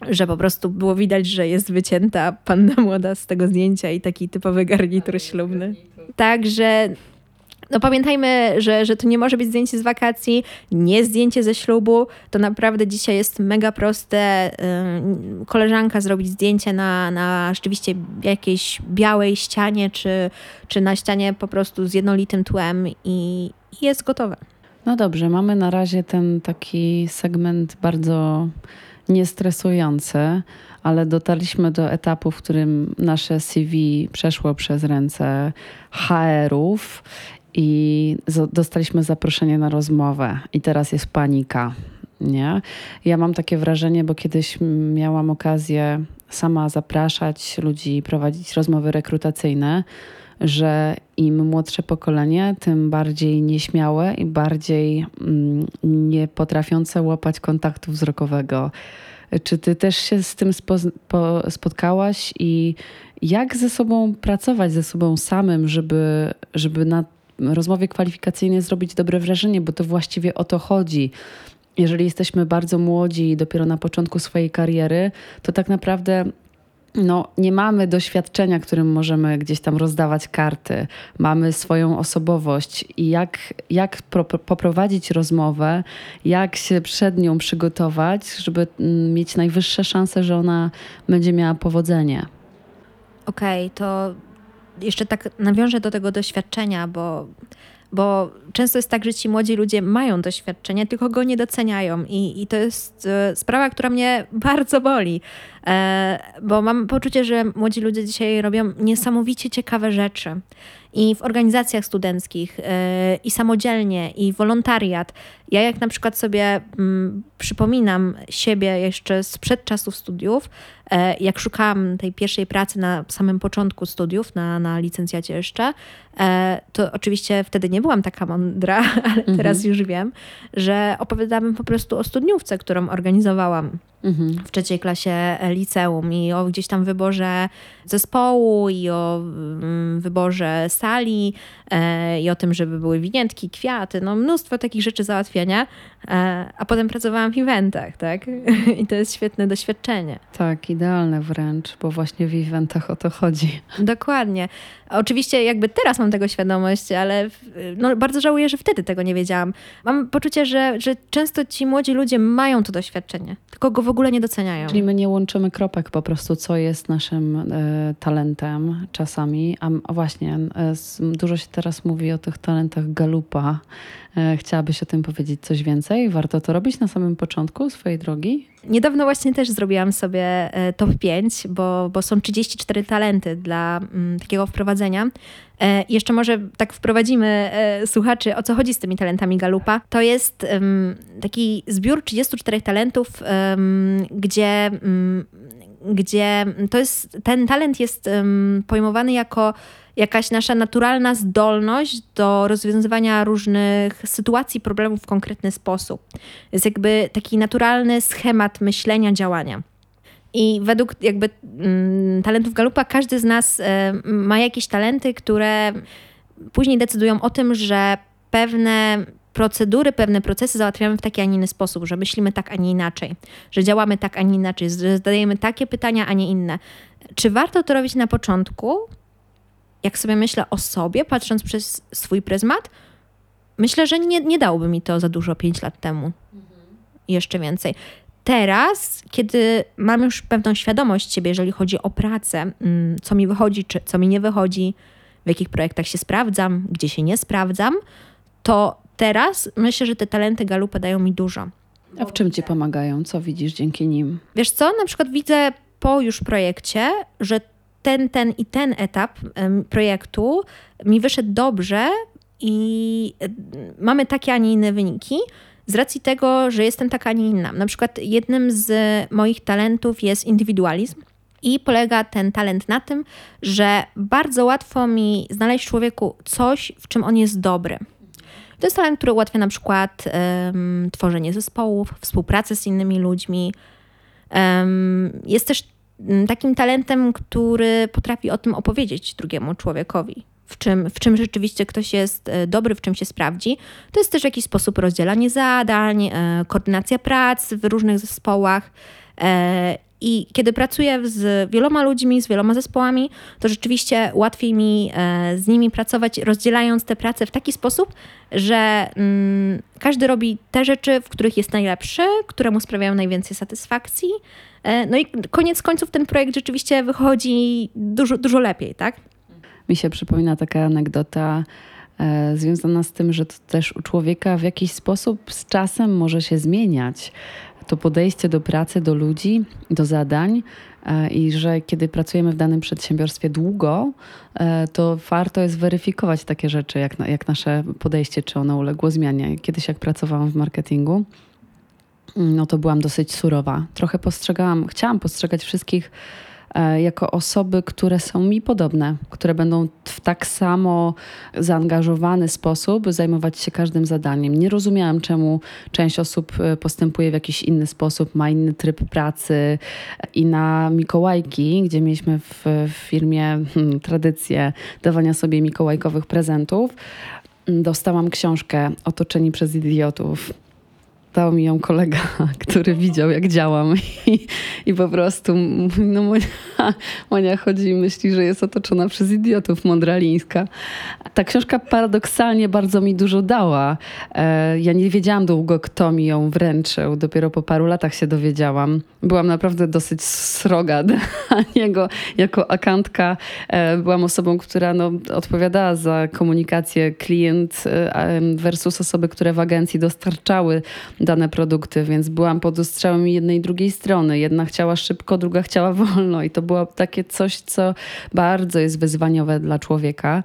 że po prostu było widać, że jest wycięta panna młoda z tego zdjęcia i taki typowy garnitur ślubny. Także no pamiętajmy, że, że to nie może być zdjęcie z wakacji, nie zdjęcie ze ślubu. To naprawdę dzisiaj jest mega proste. Koleżanka zrobić zdjęcie na, na rzeczywiście jakiejś białej ścianie, czy, czy na ścianie po prostu z jednolitym tłem i, i jest gotowe. No dobrze, mamy na razie ten taki segment bardzo niestresujące, ale dotarliśmy do etapu, w którym nasze CV przeszło przez ręce HR-ów i dostaliśmy zaproszenie na rozmowę, i teraz jest panika. Nie? Ja mam takie wrażenie, bo kiedyś miałam okazję sama zapraszać ludzi, prowadzić rozmowy rekrutacyjne, że im młodsze pokolenie, tym bardziej nieśmiałe i bardziej mm, nie potrafiące łapać kontaktu wzrokowego. Czy ty też się z tym spotkałaś i jak ze sobą pracować, ze sobą samym, żeby, żeby na rozmowie kwalifikacyjnej zrobić dobre wrażenie, bo to właściwie o to chodzi. Jeżeli jesteśmy bardzo młodzi i dopiero na początku swojej kariery, to tak naprawdę no, nie mamy doświadczenia, którym możemy gdzieś tam rozdawać karty. Mamy swoją osobowość i jak, jak pro, poprowadzić rozmowę, jak się przed nią przygotować, żeby mm, mieć najwyższe szanse, że ona będzie miała powodzenie. Okej, okay, to jeszcze tak nawiążę do tego doświadczenia, bo bo często jest tak, że ci młodzi ludzie mają doświadczenie, tylko go nie doceniają i, i to jest e, sprawa, która mnie bardzo boli, e, bo mam poczucie, że młodzi ludzie dzisiaj robią niesamowicie ciekawe rzeczy i w organizacjach studenckich, e, i samodzielnie, i wolontariat. Ja jak na przykład sobie mm, przypominam siebie jeszcze sprzed czasów studiów, jak szukałam tej pierwszej pracy na samym początku studiów, na, na licencjacie jeszcze, e, to oczywiście wtedy nie byłam taka mądra, ale mhm. teraz już wiem, że opowiadałam po prostu o studniówce, którą organizowałam mhm. w trzeciej klasie liceum i o gdzieś tam wyborze zespołu i o mm, wyborze sali e, i o tym, żeby były winiętki, kwiaty, no mnóstwo takich rzeczy załatwiania, e, a potem pracowałam w eventach, tak? I to jest świetne doświadczenie. Tak, idealne wręcz, bo właśnie w eventach o to chodzi. Dokładnie. Oczywiście jakby teraz mam tego świadomość, ale no, bardzo żałuję, że wtedy tego nie wiedziałam. Mam poczucie, że, że często ci młodzi ludzie mają to doświadczenie, tylko go w ogóle nie doceniają. Czyli my nie łączymy kropek po prostu, co jest naszym y, talentem czasami. A właśnie, y, dużo się teraz mówi o tych talentach galupa. Y, chciałabyś o tym powiedzieć coś więcej? Warto to robić na samym początku swojej drogi? Niedawno właśnie też zrobiłam sobie top 5, bo, bo są 34 talenty dla mm, takiego wprowadzenia. E, jeszcze może tak wprowadzimy e, słuchaczy, o co chodzi z tymi talentami Galupa. To jest taki zbiór 34 talentów, gdzie um, gdzie to jest, ten talent jest um, pojmowany jako jakaś nasza naturalna zdolność do rozwiązywania różnych sytuacji, problemów w konkretny sposób. Jest jakby taki naturalny schemat myślenia, działania. I według jakby mm, talentów Galupa każdy z nas e, ma jakieś talenty, które później decydują o tym, że pewne procedury, pewne procesy załatwiamy w taki, a nie inny sposób, że myślimy tak, a nie inaczej, że działamy tak, a nie inaczej, że zadajemy takie pytania, a nie inne. Czy warto to robić na początku? Jak sobie myślę o sobie, patrząc przez swój pryzmat, myślę, że nie, nie dałoby mi to za dużo 5 lat temu. Mhm. Jeszcze więcej. Teraz, kiedy mam już pewną świadomość siebie, jeżeli chodzi o pracę, mm, co mi wychodzi, czy co mi nie wychodzi, w jakich projektach się sprawdzam, gdzie się nie sprawdzam, to teraz myślę, że te talenty Galupa dają mi dużo. A w czym ci pomagają? Co widzisz dzięki nim? Wiesz co, na przykład widzę po już projekcie, że ten, ten i ten etap projektu mi wyszedł dobrze i mamy takie, a nie inne wyniki z racji tego, że jestem taka, a nie inna. Na przykład jednym z moich talentów jest indywidualizm. I polega ten talent na tym, że bardzo łatwo mi znaleźć człowieku coś, w czym on jest dobry. To jest talent, który ułatwia na przykład um, tworzenie zespołów, współpracę z innymi ludźmi. Um, jest też takim talentem, który potrafi o tym opowiedzieć drugiemu człowiekowi. W czym, w czym rzeczywiście ktoś jest e, dobry, w czym się sprawdzi. To jest też jakiś sposób rozdzielanie zadań, e, koordynacja prac w różnych zespołach e, i kiedy pracuję z wieloma ludźmi, z wieloma zespołami, to rzeczywiście łatwiej mi z nimi pracować, rozdzielając te prace w taki sposób, że mm, każdy robi te rzeczy, w których jest najlepszy, które mu sprawiają najwięcej satysfakcji. E, no i koniec końców ten projekt rzeczywiście wychodzi dużo, dużo lepiej, tak? Mi się przypomina taka anegdota e, związana z tym, że to też u człowieka w jakiś sposób z czasem może się zmieniać to podejście do pracy, do ludzi, do zadań e, i że kiedy pracujemy w danym przedsiębiorstwie długo, e, to warto jest weryfikować takie rzeczy, jak, jak nasze podejście, czy ono uległo zmianie. Kiedyś jak pracowałam w marketingu, no to byłam dosyć surowa. Trochę postrzegałam, chciałam postrzegać wszystkich E, jako osoby, które są mi podobne, które będą w tak samo zaangażowany sposób zajmować się każdym zadaniem. Nie rozumiałam, czemu część osób e, postępuje w jakiś inny sposób, ma inny tryb pracy. I na Mikołajki, gdzie mieliśmy w, w firmie hmm, tradycję dawania sobie mikołajkowych prezentów, dostałam książkę Otoczeni przez idiotów dał mi ją kolega, który widział, jak działam i, i po prostu no Monia, Monia chodzi i myśli, że jest otoczona przez idiotów, mądralińska. Ta książka paradoksalnie bardzo mi dużo dała. E, ja nie wiedziałam długo, kto mi ją wręczył. Dopiero po paru latach się dowiedziałam. Byłam naprawdę dosyć sroga dla niego. Jako akantka e, byłam osobą, która no, odpowiadała za komunikację klient e, versus osoby, które w agencji dostarczały dane produkty, więc byłam pod ostrzałem jednej i drugiej strony. Jedna chciała szybko, druga chciała wolno i to było takie coś, co bardzo jest wyzwaniowe dla człowieka.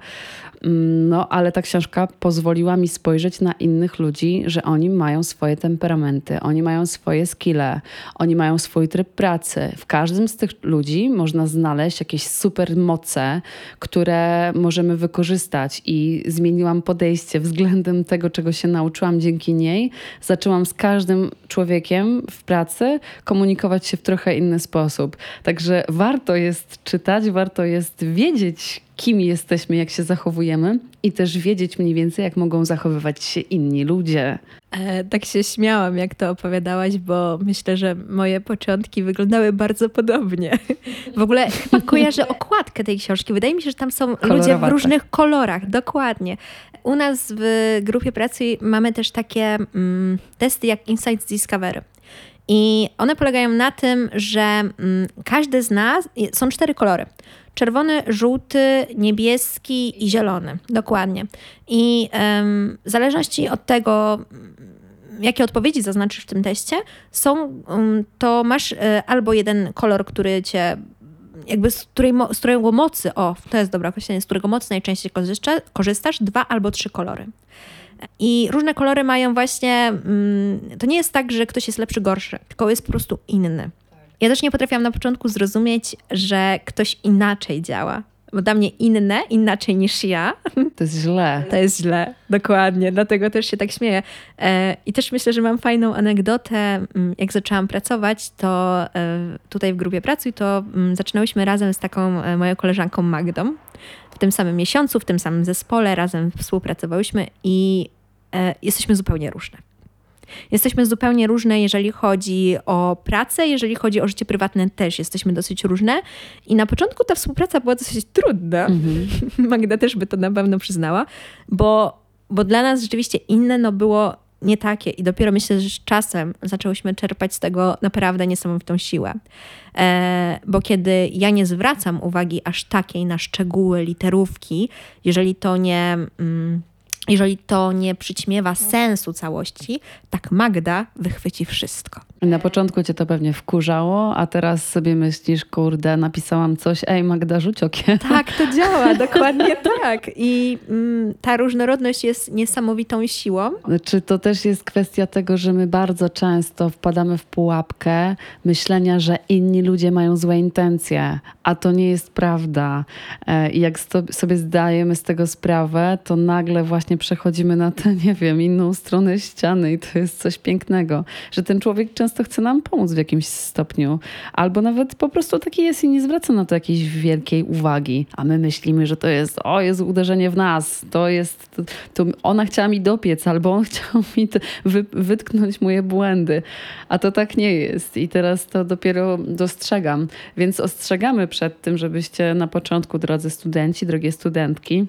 Mm, no, ale ta książka pozwoliła mi spojrzeć na innych ludzi, że oni mają swoje temperamenty, oni mają swoje skille, oni mają swój tryb pracy. W każdym z tych ludzi można znaleźć jakieś super moce, które możemy wykorzystać i zmieniłam podejście względem tego, czego się nauczyłam dzięki niej. Zaczęłam z każdym człowiekiem w pracy komunikować się w trochę inny sposób. Także warto jest czytać, warto jest wiedzieć, kim jesteśmy, jak się zachowujemy i też wiedzieć mniej więcej, jak mogą zachowywać się inni ludzie. E, tak się śmiałam, jak to opowiadałaś, bo myślę, że moje początki wyglądały bardzo podobnie. W ogóle chyba kojarzę okładkę tej książki. Wydaje mi się, że tam są ludzie w różnych kolorach. Dokładnie. U nas w grupie pracy mamy też takie mm, testy jak Insights Discovery. I one polegają na tym, że mm, każdy z nas, są cztery kolory. Czerwony, żółty, niebieski i zielony. Dokładnie. I w zależności od tego, jakie odpowiedzi zaznaczysz w tym teście, są, um, to masz y, albo jeden kolor, który cię jakby z, której, z którego mocy, o, to jest dobre określenie, z którego mocy najczęściej korzystasz, dwa albo trzy kolory. I różne kolory mają właśnie, mm, to nie jest tak, że ktoś jest lepszy, gorszy, tylko jest po prostu inny. Ja też nie potrafiłam na początku zrozumieć, że ktoś inaczej działa. Bo dla mnie inne, inaczej niż ja. To jest źle. To jest źle, dokładnie. Dlatego też się tak śmieję. E, I też myślę, że mam fajną anegdotę. Mm, jak zaczęłam pracować, to e, tutaj w grupie Pracuj, to mm, zaczynałyśmy razem z taką e, moją koleżanką Magdą. W tym samym miesiącu, w tym samym zespole razem współpracowałyśmy i jesteśmy zupełnie różne. Jesteśmy zupełnie różne, jeżeli chodzi o pracę, jeżeli chodzi o życie prywatne też jesteśmy dosyć różne. I na początku ta współpraca była dosyć trudna. Mhm. Magda też by to na pewno przyznała, bo, bo dla nas rzeczywiście inne no było nie takie i dopiero myślę, że z czasem zaczęłyśmy czerpać z tego naprawdę niesamowitą siłę. E, bo kiedy ja nie zwracam uwagi aż takiej na szczegóły, literówki, jeżeli to nie... Mm, jeżeli to nie przyćmiewa sensu całości, tak Magda wychwyci wszystko. Na początku cię to pewnie wkurzało, a teraz sobie myślisz, kurde, napisałam coś, ej Magda, rzuć okiem. Tak, to działa, dokładnie tak. I mm, ta różnorodność jest niesamowitą siłą. Czy to też jest kwestia tego, że my bardzo często wpadamy w pułapkę myślenia, że inni ludzie mają złe intencje, a to nie jest prawda. E, I jak sobie zdajemy z tego sprawę, to nagle właśnie przechodzimy na tę, nie wiem, inną stronę ściany i to jest coś pięknego, że ten człowiek często często chce nam pomóc w jakimś stopniu, albo nawet po prostu taki jest i nie zwraca na to jakiejś wielkiej uwagi, a my myślimy, że to jest, o, jest uderzenie w nas, to jest, to, to ona chciała mi dopiec, albo on chciał mi wy, wytknąć moje błędy, a to tak nie jest. I teraz to dopiero dostrzegam, więc ostrzegamy przed tym, żebyście na początku, drodzy studenci, drogie studentki,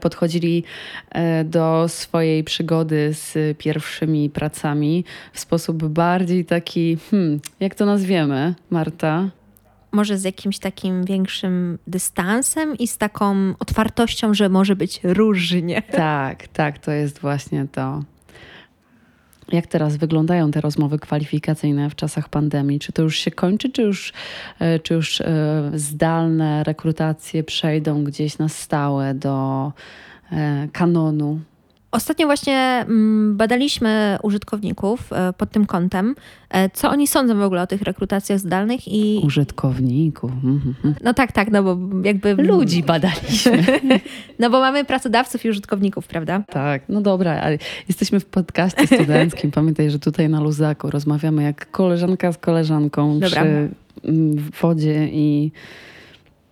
podchodzili e, do swojej przygody z pierwszymi pracami w sposób bardziej taki, hmm, jak to nazwiemy, Marta? Może z jakimś takim większym dystansem i z taką otwartością, że może być różnie. Tak, tak, to jest właśnie to. Jak teraz wyglądają te rozmowy kwalifikacyjne w czasach pandemii? Czy to już się kończy, czy już, e, czy już e, zdalne rekrutacje przejdą gdzieś na stałe do e, kanonu? Ostatnio właśnie mm, badaliśmy użytkowników e, pod tym kątem, e, co oni sądzą w ogóle o tych rekrutacjach zdalnych i... Użytkowników. Mhm. No tak, tak, no bo jakby... Ludzi badaliśmy. no bo mamy pracodawców i użytkowników, prawda? Tak, no dobra, ale jesteśmy w podcaście studenckim. Pamiętaj, że tutaj na Luzaku rozmawiamy jak koleżanka z koleżanką dobra. przy mm, wodzie i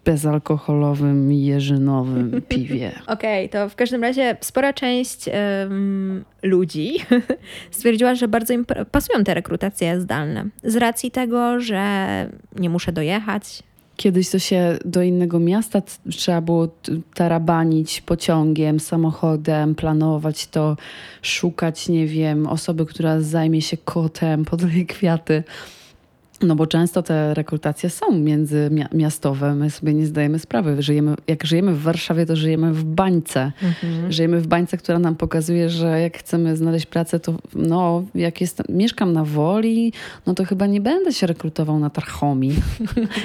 bezalkoholowym, jeżynowym piwie. Okej, okay, to w każdym razie spora część um, ludzi stwierdziła, że bardzo im pasują te rekrutacje zdalne. Z racji tego, że nie muszę dojechać, Kiedyś to się do innego miasta trzeba było tarabanić pociągiem, samochodem, planować to, szukać, nie wiem, osoby, która zajmie się kotem, podleje kwiaty. No bo często te rekrutacje są międzymiastowe. My sobie nie zdajemy sprawy. Żyjemy, jak żyjemy w Warszawie, to żyjemy w bańce. Mhm. Żyjemy w bańce, która nam pokazuje, że jak chcemy znaleźć pracę, to no, jak jest, mieszkam na Woli, no to chyba nie będę się rekrutował na Tarchomi.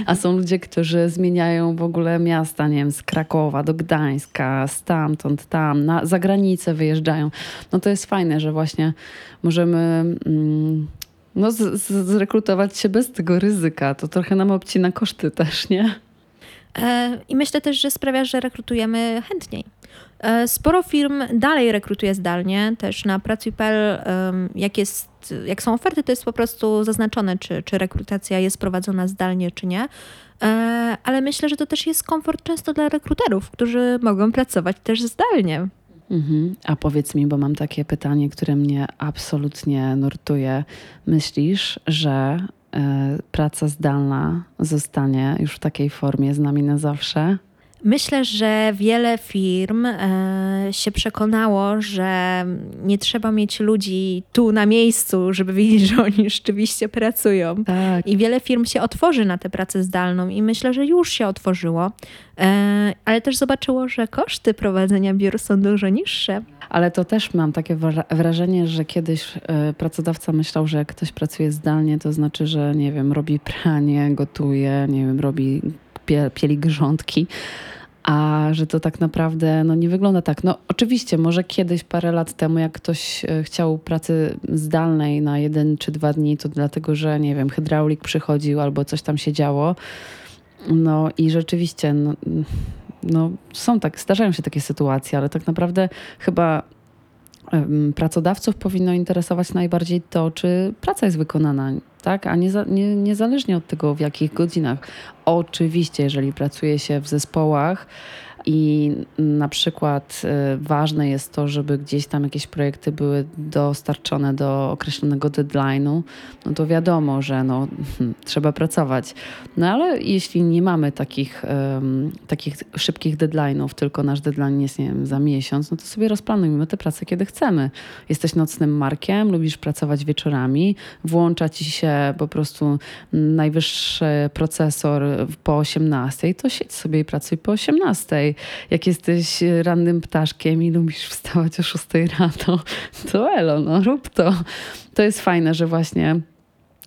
A są ludzie, którzy zmieniają w ogóle miasta, nie wiem, z Krakowa do Gdańska, stamtąd, tam, na, za granicę wyjeżdżają. No to jest fajne, że właśnie możemy... Mm, no, z, z, zrekrutować się bez tego ryzyka. To trochę nam obcina koszty też, nie? E, I myślę też, że sprawia, że rekrutujemy chętniej. E, sporo firm dalej rekrutuje zdalnie, też na pracuj.pl jak, jest, jak są oferty, to jest po prostu zaznaczone, czy, czy rekrutacja jest prowadzona zdalnie, czy nie. E, ale myślę, że to też jest komfort często dla rekruterów, którzy mogą pracować też zdalnie. Mhm. A powiedz mi, bo mam takie pytanie, które mnie absolutnie nurtuje. Myślisz, że y, praca zdalna zostanie już w takiej formie z nami na zawsze? Myślę, że wiele firm e, się przekonało, że nie trzeba mieć ludzi tu na miejscu, żeby wiedzieć, że oni rzeczywiście pracują. Tak. I wiele firm się otworzy na tę pracę zdalną i myślę, że już się otworzyło, e, ale też zobaczyło, że koszty prowadzenia biur są dużo niższe. Ale to też mam takie wrażenie, że kiedyś e, pracodawca myślał, że jak ktoś pracuje zdalnie, to znaczy, że nie wiem, robi pranie, gotuje, nie wiem, robi pieli grządki a że to tak naprawdę no, nie wygląda tak. No oczywiście, może kiedyś, parę lat temu, jak ktoś e, chciał pracy zdalnej na jeden czy dwa dni, to dlatego, że nie wiem, hydraulik przychodził albo coś tam się działo. No i rzeczywiście, no, no są tak, zdarzają się takie sytuacje, ale tak naprawdę chyba pracodawców powinno interesować najbardziej to, czy praca jest wykonana, tak? a nie, nie, niezależnie od tego, w jakich godzinach. Oczywiście, jeżeli pracuje się w zespołach, i na przykład y, ważne jest to, żeby gdzieś tam jakieś projekty były dostarczone do określonego deadline'u, no to wiadomo, że no, hmm, trzeba pracować. No ale jeśli nie mamy takich, um, takich szybkich deadline'ów, tylko nasz deadline jest, nie wiem, za miesiąc, no to sobie rozplanujmy tę pracę, kiedy chcemy. Jesteś nocnym markiem, lubisz pracować wieczorami, włącza ci się po prostu najwyższy procesor po 18, to siedź sobie i pracuj po 18 jak jesteś rannym ptaszkiem i lubisz wstawać o 6 rano, to elo, no rób to. To jest fajne, że właśnie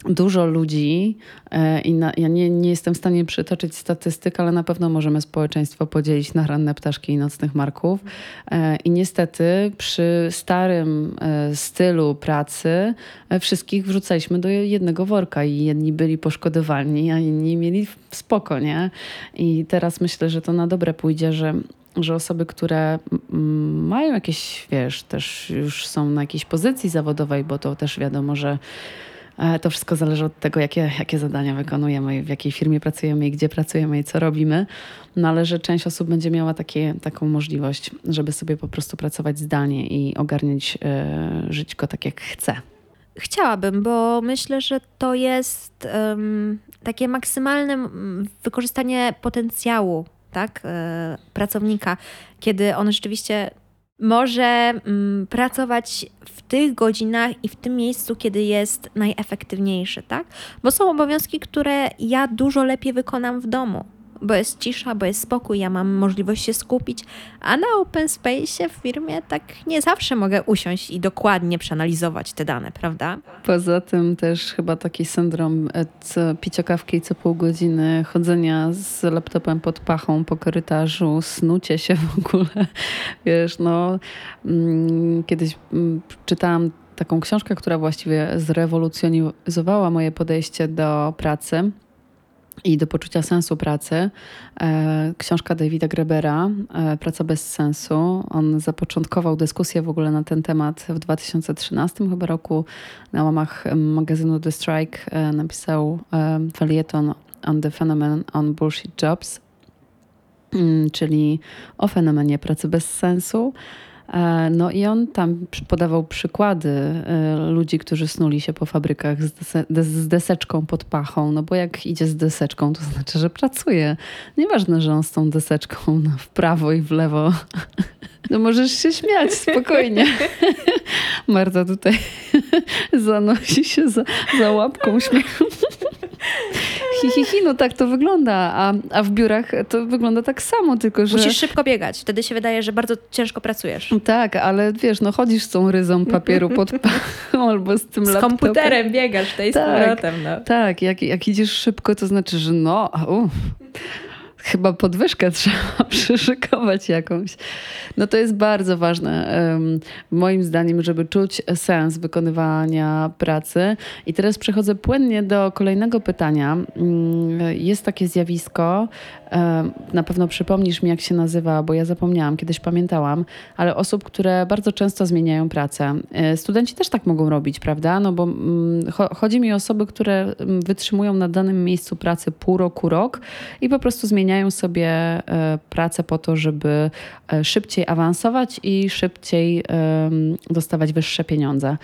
dużo ludzi e, i na, ja nie, nie jestem w stanie przytoczyć statystyk, ale na pewno możemy społeczeństwo podzielić na ranne ptaszki i nocnych marków. E, I niestety przy starym e, stylu pracy wszystkich wrzucaliśmy do jednego worka i jedni byli poszkodowani, a inni mieli spoko, nie? I teraz myślę, że to na dobre pójdzie, że że osoby, które mają jakieś, wiesz, też już są na jakiejś pozycji zawodowej, bo to też wiadomo, że to wszystko zależy od tego, jakie, jakie zadania wykonujemy, w jakiej firmie pracujemy i gdzie pracujemy i co robimy. No ale że część osób będzie miała takie, taką możliwość, żeby sobie po prostu pracować zdalnie i ogarniać e, żyćko tak, jak chce. Chciałabym, bo myślę, że to jest um, takie maksymalne wykorzystanie potencjału tak, e, pracownika, kiedy on rzeczywiście może mm, pracować w tych godzinach i w tym miejscu, kiedy jest najefektywniejszy, tak? Bo są obowiązki, które ja dużo lepiej wykonam w domu bo jest cisza, bo jest spokój, ja mam możliwość się skupić, a na open space w firmie tak nie zawsze mogę usiąść i dokładnie przeanalizować te dane, prawda? Poza tym też chyba taki syndrom e, co, picia kawki co pół godziny, chodzenia z laptopem pod pachą po korytarzu, snucie się w ogóle. Wiesz, no mm, kiedyś mm, czytałam taką książkę, która właściwie zrewolucjonizowała moje podejście do pracy i do poczucia sensu pracy. E, książka Davida Grebera, e, Praca bez sensu. On zapoczątkował dyskusję w ogóle na ten temat w 2013 chyba roku. Na łamach magazynu The Strike e, napisał felieton on the phenomenon on bullshit jobs, mm, czyli o fenomenie pracy bez sensu. E, no i on tam podawał przykłady e, ludzi, którzy snuli się po fabrykach z, deseczką pod pachą, no bo jak idzie z deseczką, to znaczy, że pracuje. Nieważne, że on z tą deseczką w prawo i w lewo. No możesz się śmiać spokojnie. Marta tutaj zanosi się za, za łapką śmiechu. Hi, hi, hi, no tak to wygląda, a, a w biurach to wygląda tak samo, tylko że... Musisz szybko biegać, wtedy się wydaje, że bardzo ciężko pracujesz. Tak, ale wiesz, no chodzisz z tą ryzą papieru pod albo z tym z laptopem. Z komputerem biegasz tej tak, z powrotem. No. Tak, jak, jak idziesz szybko, to znaczy, że no, uff, chyba podwyżkę trzeba przyszykować jakąś. No to jest bardzo ważne, moim zdaniem, żeby czuć sens wykonywania pracy. I teraz przechodzę płynnie do kolejnego pytania. Mm, jest takie zjawisko, na pewno przypomnisz mi, jak się nazywa, bo ja zapomniałam, kiedyś pamiętałam, ale osób, które bardzo często zmieniają pracę. E, studenci też tak mogą robić, prawda? No bo mm, chodzi mi o osoby, które mm, wytrzymują na danym miejscu pracy pół roku, rok i po prostu zmieniają sobie e, pracę po to, żeby e, szybciej awansować i szybciej dostawać wyższe pieniądze.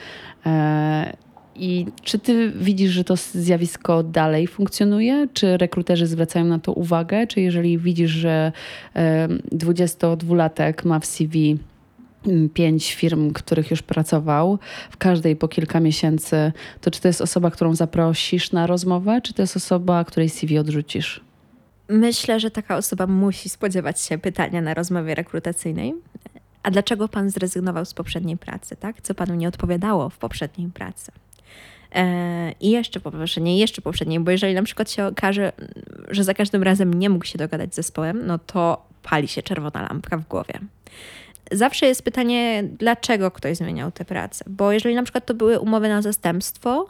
I czy ty widzisz, że to zjawisko dalej funkcjonuje? Czy rekruterzy zwracają na to uwagę? Czy jeżeli widzisz, że 22-latek ma w CV pięć firm, których już pracował, w każdej po kilka miesięcy, to czy to jest osoba, którą zaprosisz na rozmowę, czy to jest osoba, której CV odrzucisz? Myślę, że taka osoba musi spodziewać się pytania na rozmowie rekrutacyjnej. A dlaczego pan zrezygnował z poprzedniej pracy, tak? Co panu nie odpowiadało w poprzedniej pracy? E, I jeszcze poprzedniej, jeszcze poprzedniej, bo jeżeli na przykład się okaże, że za każdym razem nie mógł się dogadać z zespołem, no to pali się czerwona lampka w głowie. Zawsze jest pytanie, dlaczego ktoś zmieniał tę pracę. Bo jeżeli na przykład to były umowy na zastępstwo,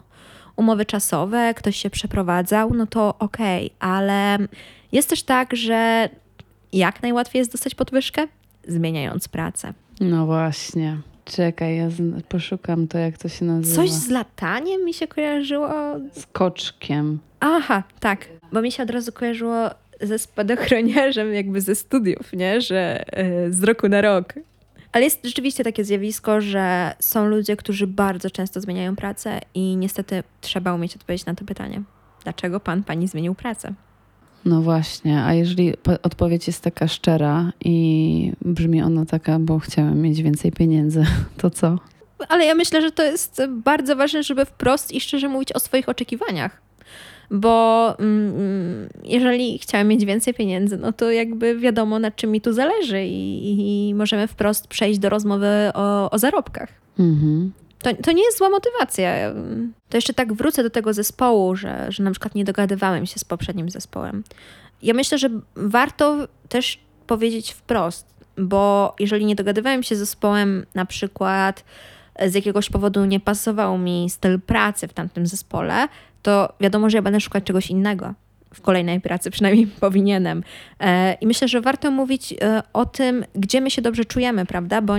umowy czasowe, ktoś się przeprowadzał, no to okej, okay, ale jest też tak, że jak najłatwiej jest dostać podwyżkę? Zmieniając pracę. No właśnie. Czekaj, ja poszukam to, jak to się nazywa. Coś z lataniem mi się kojarzyło. Z koczkiem. Aha, tak. Bo mi się od razu kojarzyło ze spadochroniarzem jakby ze studiów, nie? Że yy, z roku na rok. Ale jest rzeczywiście takie zjawisko, że są ludzie, którzy bardzo często zmieniają pracę i niestety trzeba umieć odpowiedzieć na to pytanie. Dlaczego pan, pani zmienił pracę? No właśnie, a jeżeli odpowiedź jest taka szczera i brzmi ona taka, bo chciałem mieć więcej pieniędzy, to co? Ale ja myślę, że to jest bardzo ważne, żeby wprost i szczerze mówić o swoich oczekiwaniach. Bo mm, jeżeli chciałem mieć więcej pieniędzy, no to jakby wiadomo, na czym mi tu zależy, i, i możemy wprost przejść do rozmowy o, o zarobkach. Mhm. To, to nie jest zła motywacja. To jeszcze tak wrócę do tego zespołu, że, że na przykład nie dogadywałem się z poprzednim zespołem. Ja myślę, że warto też powiedzieć wprost, bo jeżeli nie dogadywałem się z zespołem, na przykład z jakiegoś powodu nie pasował mi styl pracy w tamtym zespole, to wiadomo, że ja będę szukać czegoś innego w kolejnej pracy, przynajmniej powinienem. E, I myślę, że warto mówić e, o tym, gdzie my się dobrze czujemy, prawda? Bo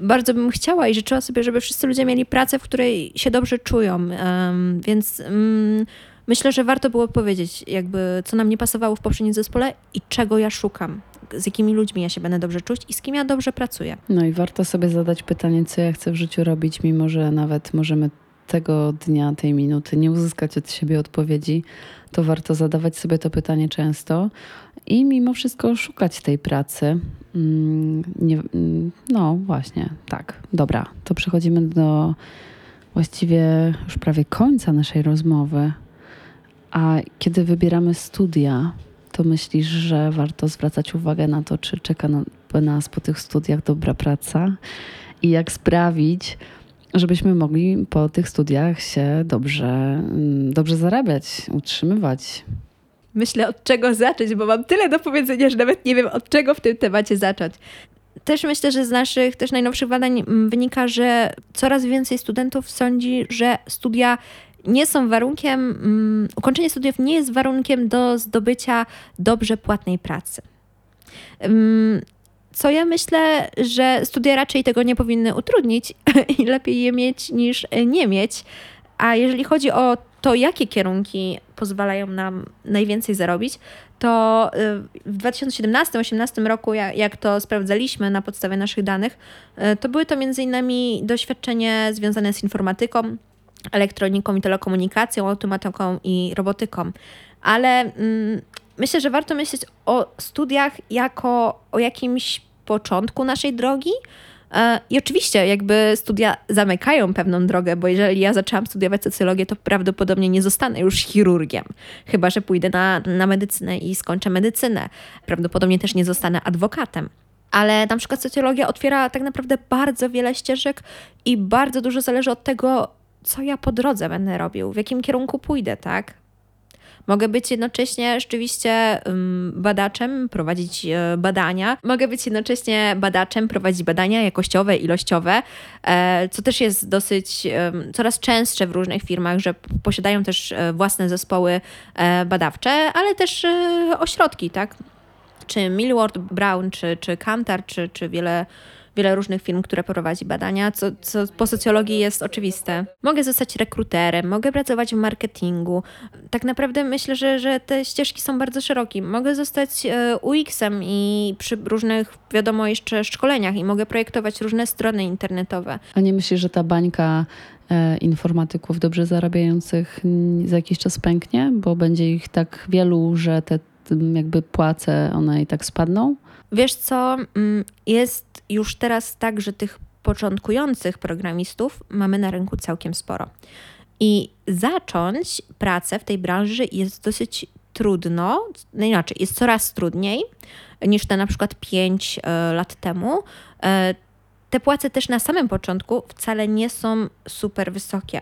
bardzo bym chciała i życzyła sobie, żeby wszyscy ludzie mieli pracę, w której się dobrze czują. Więc mm, myślę, że warto było powiedzieć, jakby co nam nie pasowało w poprzednim zespole i czego ja szukam. Z jakimi ludźmi ja się będę dobrze czuć i z kim ja dobrze pracuję. No i warto sobie zadać pytanie, co ja chcę w życiu robić, mimo że nawet możemy tego dnia, tej minuty nie uzyskać od siebie odpowiedzi, to warto zadawać sobie to pytanie często i mimo wszystko szukać tej pracy. Mm, nie, mm, no właśnie, tak. Dobra, to przechodzimy do właściwie już prawie końca naszej rozmowy. A kiedy wybieramy studia, to myślisz, że warto zwracać uwagę na to, czy czeka na nas po tych studiach dobra praca i jak sprawić, żebyśmy mogli po tych studiach się dobrze, mm, dobrze zarabiać, utrzymywać. Myślę, od czego zacząć, bo mam tyle do powiedzenia, że nawet nie wiem, od czego w tym temacie zacząć. Też myślę, że z naszych też najnowszych badań mm, wynika, że coraz więcej studentów sądzi, że studia nie są warunkiem, um, ukończenie studiów nie jest warunkiem do zdobycia dobrze płatnej pracy. Um, co ja myślę, że studia raczej tego nie powinny utrudnić i lepiej je mieć niż nie mieć. A jeżeli chodzi o to, jakie kierunki pozwalają nam najwięcej zarobić, to y, w 2017-2018 roku, jak to sprawdzaliśmy na podstawie naszych danych, y, to były to m.in. doświadczenie związane z informatyką, elektroniką i telekomunikacją, automatyką i robotyką. Ale mm, myślę, że warto myśleć o studiach jako o jakimś początku naszej drogi, I oczywiście jakby studia zamykają pewną drogę, bo jeżeli ja zaczęłam studiować socjologię, to prawdopodobnie nie zostanę już chirurgiem, chyba że pójdę na, na medycynę i skończę medycynę. Prawdopodobnie też nie zostanę adwokatem. Ale na przykład socjologia otwiera tak naprawdę bardzo wiele ścieżek i bardzo dużo zależy od tego, co ja po drodze będę robił, w jakim kierunku pójdę, tak? Mogę być jednocześnie rzeczywiście badaczem, prowadzić e, badania. Mogę być jednocześnie badaczem, prowadzić badania jakościowe, ilościowe, e, co też jest dosyć coraz częstsze w różnych firmach, że posiadają też e, własne zespoły badawcze, ale też ośrodki, tak? Czy Millward Brown, czy, czy Kantar, czy, czy wiele wiele różnych firm, które prowadzi badania, co, co po socjologii jest oczywiste. Mogę zostać rekruterem, mogę pracować w marketingu. Tak naprawdę myślę, że, że te ścieżki są bardzo szerokie. Mogę zostać e, UX-em i przy różnych, wiadomo, jeszcze szkoleniach i mogę projektować różne strony internetowe. A nie myślisz, że ta bańka e, informatyków dobrze zarabiających za jakiś czas pęknie, bo będzie ich tak wielu, że te jakby płace one i tak spadną? Wiesz co, mm, jest już teraz tak, że tych początkujących programistów mamy na rynku całkiem sporo. I zacząć pracę w tej branży jest dosyć trudno, no inaczej, jest coraz trudniej niż te na przykład 5 e, lat temu. E, te płace też na samym początku wcale nie są super wysokie.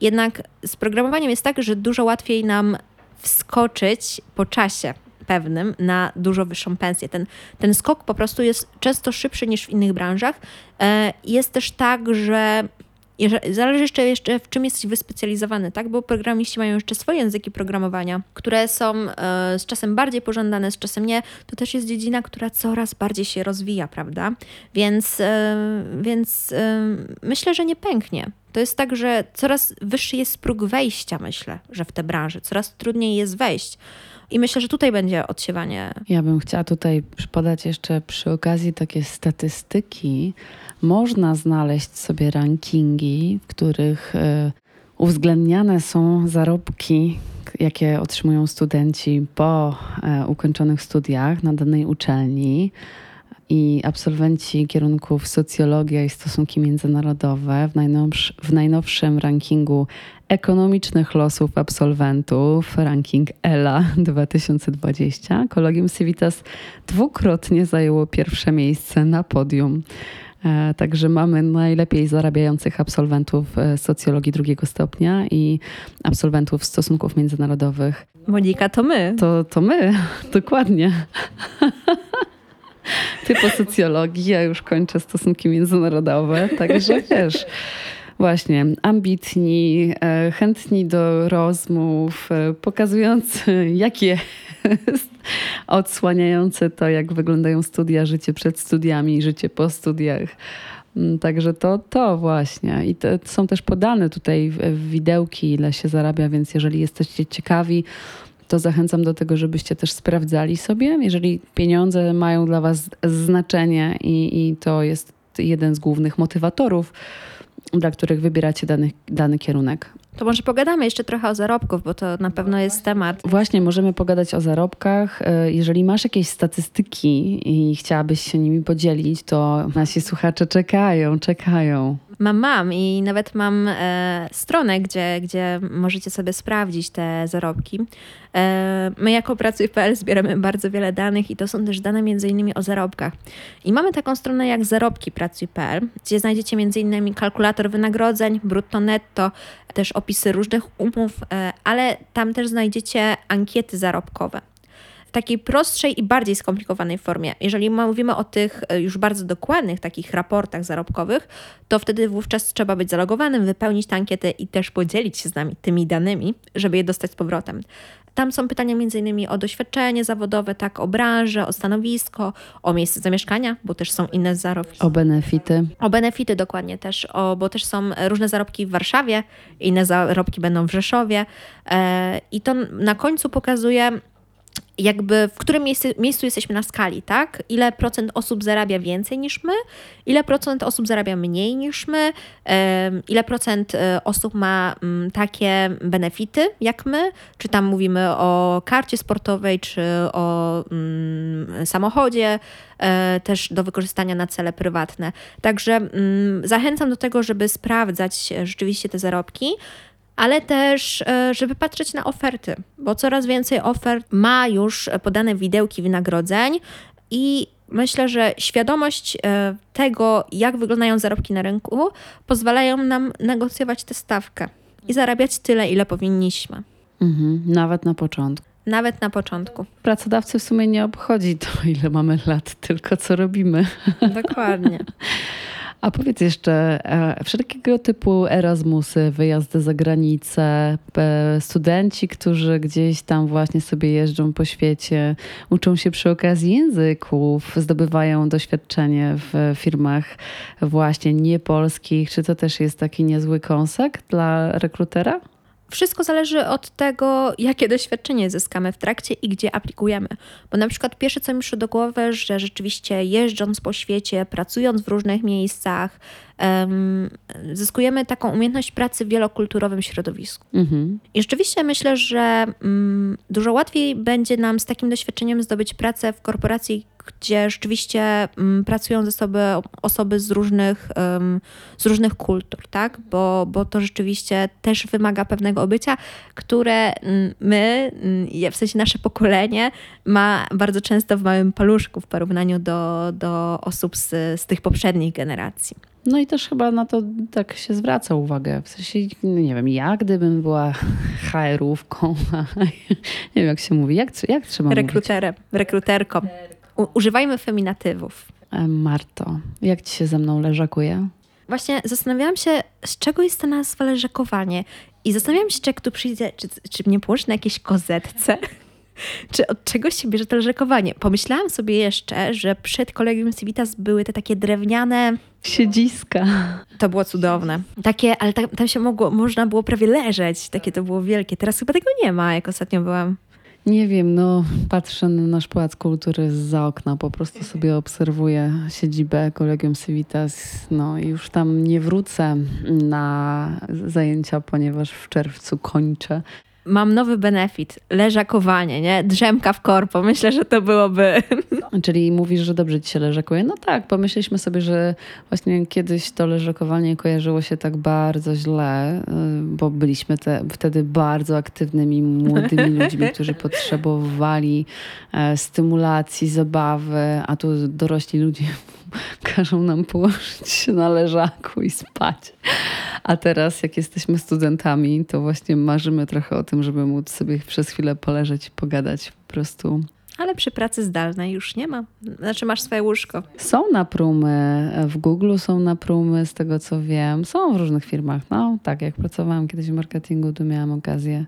Jednak z programowaniem jest tak, że dużo łatwiej nam wskoczyć po czasie pewnym na dużo wyższą pensję. Ten, ten skok po prostu jest często szybszy niż w innych branżach. E, jest też tak, że Zależy jeszcze, jeszcze w czym jesteś wyspecjalizowany, tak? Bo programiści mają jeszcze swoje języki programowania, które są e, z czasem bardziej pożądane, z czasem nie. To też jest dziedzina, która coraz bardziej się rozwija, prawda? Więc, e, więc myślę, że nie pęknie. To jest tak, że coraz wyższy jest próg wejścia, myślę, że w tę branżę, coraz trudniej jest wejść. I myślę, że tutaj będzie odsiewanie. Ja bym chciała tutaj podać jeszcze przy okazji takie statystyki. Można znaleźć sobie rankingi, w których e, uwzględniane są zarobki, jakie otrzymują studenci po e, ukończonych studiach na danej uczelni i absolwenci kierunków socjologia i stosunki międzynarodowe w, najnowsz, w najnowszym rankingu ekonomicznych losów absolwentów, ranking ELA 2020, Kolegium Civitas dwukrotnie zajęło pierwsze miejsce na podium. E, także mamy najlepiej zarabiających absolwentów e, socjologii drugiego stopnia i absolwentów stosunków międzynarodowych. Monika, to my. To, to my, dokładnie. Ty po socjologii, ja już kończę stosunki międzynarodowe, także wiesz. Właśnie, ambitni, e, chętni do rozmów, e, pokazujący, jak jest, odsłaniający to, jak wyglądają studia, życie przed studiami, życie po studiach. Mm, także to, to właśnie. I to są też podane tutaj widełki, ile się zarabia, więc jeżeli jesteście ciekawi, to zachęcam do tego, żebyście też sprawdzali sobie. Jeżeli pieniądze mają dla Was znaczenie i, i to jest jeden z głównych motywatorów, dla których wybieracie dany, dany kierunek. To może pogadamy jeszcze trochę o zarobków, bo to na pewno jest temat. Właśnie, możemy pogadać o zarobkach. E, jeżeli masz jakieś statystyki i chciałabyś się nimi podzielić, to nasi słuchacze czekają, czekają. Mam, mam i nawet mam e, stronę, gdzie, gdzie możecie sobie sprawdzić te zarobki. E, my jako Pracuj.pl zbieramy bardzo wiele danych i to są też dane innymi o zarobkach. I mamy taką stronę jak zarobki Pracuj.pl, gdzie znajdziecie innymi kalkulator wynagrodzeń, brutto, netto, też opisy różnych umów, e, ale tam też znajdziecie ankiety zarobkowe w takiej prostszej i bardziej skomplikowanej formie. Jeżeli mówimy o tych e, już bardzo dokładnych takich raportach zarobkowych, to wtedy wówczas trzeba być zalogowanym, wypełnić tę ankietę i też podzielić się z nami tymi danymi, żeby je dostać z powrotem. Tam są pytania m.in. o doświadczenie zawodowe, tak, o branżę, o stanowisko, o miejsce zamieszkania, bo też są inne zarobki. O benefity. O benefity dokładnie też, o, bo też są różne zarobki w Warszawie, inne zarobki będą w Rzeszowie. E, I to na końcu pokazuje jakby w którym miejscu, miejscu jesteśmy na skali, tak? Ile procent osób zarabia więcej niż my, ile procent osób zarabia mniej niż my, ile procent e, osób ma mm, takie benefity jak my, czy tam mówimy o karcie sportowej, czy o mm, samochodzie, e, też do wykorzystania na cele prywatne. Także mm, zachęcam do tego, żeby sprawdzać rzeczywiście te zarobki ale też, e, żeby patrzeć na oferty, bo coraz więcej ofert ma już podane widełki wynagrodzeń i myślę, że świadomość e, tego, jak wyglądają zarobki na rynku, pozwalają nam negocjować tę stawkę i zarabiać tyle, ile powinniśmy. Mhm, nawet na początku. Nawet na początku. Pracodawcy w sumie nie obchodzi to, ile mamy lat, tylko co robimy. Dokładnie. A powiedz jeszcze, e, wszelkiego typu Erasmusy, wyjazdy za granicę, studenci, którzy gdzieś tam właśnie sobie jeżdżą po świecie, uczą się przy okazji języków, zdobywają doświadczenie w firmach właśnie niepolskich. Czy to też jest taki niezły kąsek dla rekrutera? Wszystko zależy od tego, jakie doświadczenie zyskamy w trakcie i gdzie aplikujemy. Bo na przykład pierwsze, co mi przyszło do głowy, że rzeczywiście jeżdżąc po świecie, pracując w różnych miejscach, zyskujemy taką umiejętność pracy w wielokulturowym środowisku. Mhm. I rzeczywiście myślę, że um, dużo łatwiej będzie nam z takim doświadczeniem zdobyć pracę w korporacji, gdzie rzeczywiście um, pracują ze sobą osoby z różnych, z różnych kultur, tak? Bo, bo to rzeczywiście też wymaga pewnego obycia, które mm, my, mm, w sensie nasze pokolenie, ma bardzo często w małym paluszku w porównaniu do, do osób z, z tych poprzednich generacji. No i też chyba na to tak się zwraca uwagę. W sensie, nie wiem, ja gdybym była HR-ówką, nie wiem jak się mówi, jak, jak trzeba Rekruterem, mówić? rekruterką. U, używajmy feminatywów. E, Marto, jak ci się ze mną leżakuje? Właśnie zastanawiałam się, z czego jest ta nazwa leżakowanie. I zastanawiałam się, czy jak tu przyjdzie, czy, czy mnie położy na jakiejś kozetce, czy od czegoś się bierze to leżakowanie. Pomyślałam sobie jeszcze, że przed Kolegium Civitas były te takie drewniane... Siedziska. To było cudowne. Takie, ale tam, tam się mogło, można było prawie leżeć. Takie to było wielkie. Teraz chyba tego nie ma, jak ostatnio byłam. Nie wiem, no patrzę na nasz Pałac Kultury za okna, po prostu sobie obserwuję siedzibę Kolegium Civitas, no i już tam nie wrócę na zajęcia, ponieważ w czerwcu kończę mam nowy benefit, leżakowanie, nie? Drzemka w korpo. Myślę, że to byłoby... Czyli mówisz, że dobrze ci się leżakuje? No tak, pomyśleliśmy sobie, że właśnie kiedyś to leżakowanie kojarzyło się tak bardzo źle, y, bo byliśmy te, wtedy bardzo aktywnymi młodymi ludźmi, którzy potrzebowali e, stymulacji, zabawy, a tu dorośli ludzie każą nam położyć się na leżaku i spać. A teraz, jak jesteśmy studentami, to właśnie marzymy trochę o tym, żeby móc sobie przez chwilę poleżeć i pogadać po prostu. Ale przy pracy zdalnej już nie ma. Znaczy masz swoje łóżko. Są na prumy, w Google są na prumy, z tego co wiem. Są w różnych firmach. No tak, jak pracowałam kiedyś w marketingu, to miałam okazję,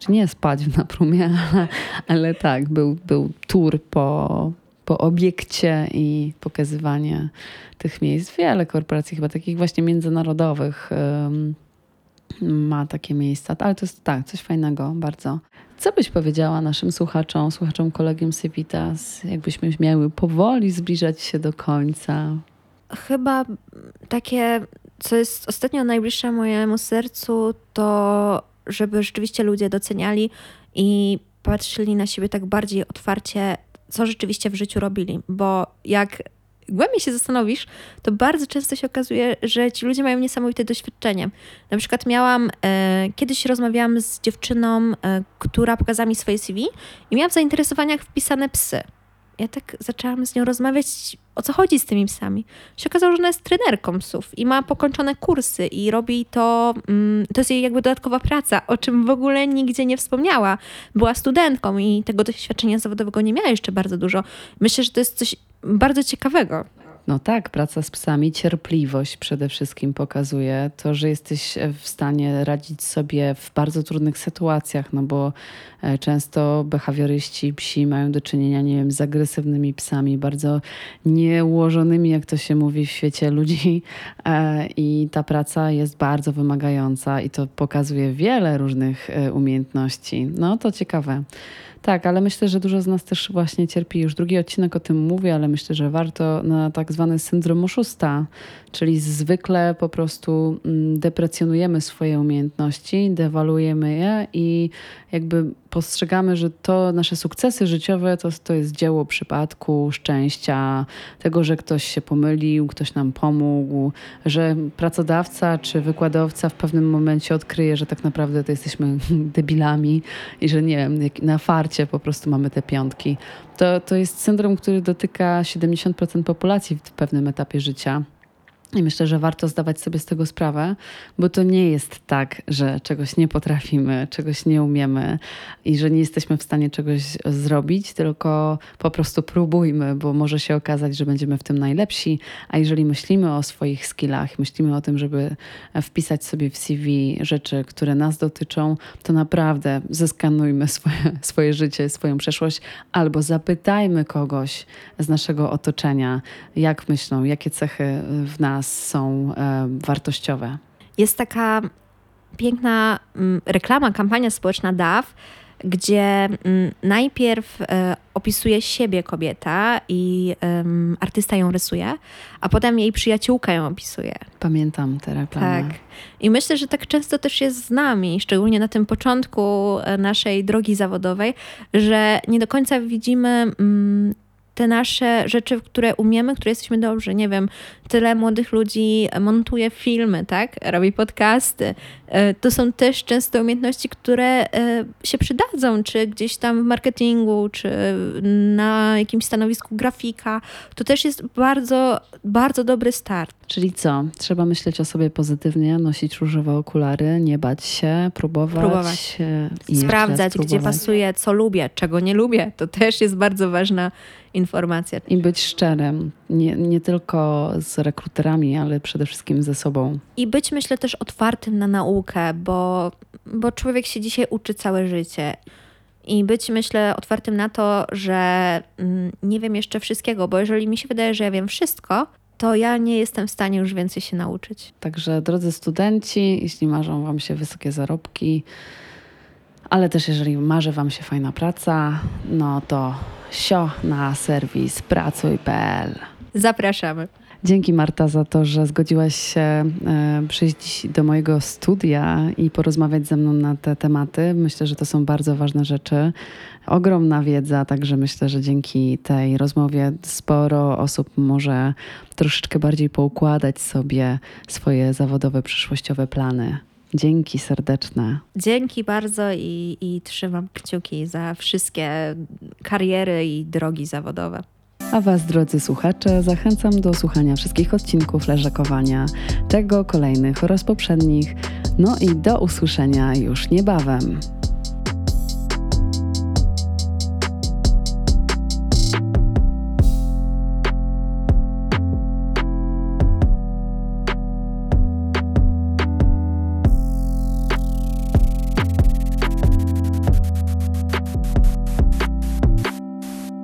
czy nie spać na prumie, ale, ale tak, był, był tour po, po obiekcie i pokazywanie tych miejsc. Wiele korporacji, chyba takich właśnie międzynarodowych, ma takie miejsca. Ale to jest tak, coś fajnego bardzo. Co byś powiedziała naszym słuchaczom, słuchaczom Kolegium Civitas, jakbyśmy miały powoli zbliżać się do końca? Chyba takie, co jest ostatnio najbliższe mojemu sercu, to żeby rzeczywiście ludzie doceniali i patrzyli na siebie tak bardziej otwarcie, co rzeczywiście w życiu robili, bo jak głębiej się zastanowisz, to bardzo często się okazuje, że ci ludzie mają niesamowite doświadczenie. Na przykład miałam, e, kiedyś rozmawiałam z dziewczyną, e, która pokazała mi swoje CV i miałam w zainteresowaniach wpisane psy. Ja tak zaczęłam z nią rozmawiać, o co chodzi z tymi psami. Się okazało, że ona jest trenerką psów i ma pokończone kursy i robi to, mm, to jest jej jakby dodatkowa praca, o czym w ogóle nigdzie nie wspomniała. Była studentką i tego doświadczenia zawodowego nie miała jeszcze bardzo dużo. Myślę, że to jest coś bardzo ciekawego. No tak, praca z psami, cierpliwość przede wszystkim pokazuje to, że jesteś w stanie radzić sobie w bardzo trudnych sytuacjach, no bo e, często behawioryści psi mają do czynienia, nie wiem, z agresywnymi psami, bardzo nieułożonymi, jak to się mówi w świecie ludzi e, i ta praca jest bardzo wymagająca i to pokazuje wiele różnych e, umiejętności. No to ciekawe. Tak, ale myślę, że dużo z nas też właśnie cierpi. Już drugi odcinek o tym mówię, ale myślę, że warto na tak zwany syndrom oszusta, czyli zwykle po prostu mm, deprecjonujemy swoje umiejętności, dewaluujemy je i jakby postrzegamy, że to nasze sukcesy życiowe to, to jest dzieło przypadku, szczęścia, tego, że ktoś się pomylił, ktoś nam pomógł, że pracodawca czy wykładowca w pewnym momencie odkryje, że tak naprawdę to jesteśmy debilami i że nie wiem, na farcie po prostu mamy te piątki. To, to jest syndrom, który dotyka 70% populacji w pewnym etapie życia. I myślę, że warto zdawać sobie z tego sprawę, bo to nie jest tak, że czegoś nie potrafimy, czegoś nie umiemy i że nie jesteśmy w stanie czegoś zrobić, tylko po prostu próbujmy, bo może się okazać, że będziemy w tym najlepsi. A jeżeli myślimy o swoich skillach, myślimy o tym, żeby wpisać sobie w CV rzeczy, które nas dotyczą, to naprawdę zeskanujmy swoje, swoje życie, swoją przeszłość albo zapytajmy kogoś z naszego otoczenia, jak myślą, jakie cechy w nas nas są e, wartościowe. Jest taka piękna mm, reklama, kampania społeczna DAW, gdzie mm, najpierw e, opisuje siebie kobieta i artysta ją rysuje, a potem jej przyjaciółka ją opisuje. Pamiętam tę reklamę. Tak. I myślę, że tak często też jest z nami, szczególnie na tym początku e, naszej drogi zawodowej, że nie do końca widzimy mm, te nasze rzeczy, które umiemy, które jesteśmy dobrzy. Nie wiem, tyle młodych ludzi montuje filmy, tak? Robi podcasty. E, to są też często umiejętności, które e, się przydadzą, czy gdzieś tam w marketingu, czy na jakimś stanowisku grafika. To też jest bardzo, bardzo dobry start. Czyli co? Trzeba myśleć o sobie pozytywnie, nosić różowe okulary, nie bać się, próbować. próbować. I Sprawdzać, gdzie pasuje, co lubię, czego nie lubię. To też jest bardzo ważna informacja. I być szczerym, nie, nie tylko z rekruterami, ale przede wszystkim ze sobą. I być, myślę, też otwartym na naukę, bo, bo człowiek się dzisiaj uczy całe życie. I być, myślę, otwartym na to, że mm, nie wiem jeszcze wszystkiego, bo jeżeli mi się wydaje, że ja wiem wszystko, to ja nie jestem w stanie już więcej się nauczyć. Także drodzy studenci, jeśli marzą Wam się wysokie zarobki, ale też jeżeli marzy Wam się fajna praca, no to sio na serwis pracuj.pl. Zapraszamy. Dzięki Marta za to, że zgodziłaś się e, przyjść do mojego studia i porozmawiać ze mną na te tematy. Myślę, że to są bardzo ważne rzeczy. Ogromna wiedza, także myślę, że dzięki tej rozmowie sporo osób może troszeczkę bardziej poukładać sobie swoje zawodowe, przyszłościowe plany. Dzięki serdeczne. Dzięki bardzo i, i trzymam kciuki za wszystkie kariery i drogi zawodowe. A Was, drodzy słuchacze, zachęcam do słuchania wszystkich odcinków Leżakowania, tego, kolejnych oraz poprzednich. No i do usłyszenia już niebawem.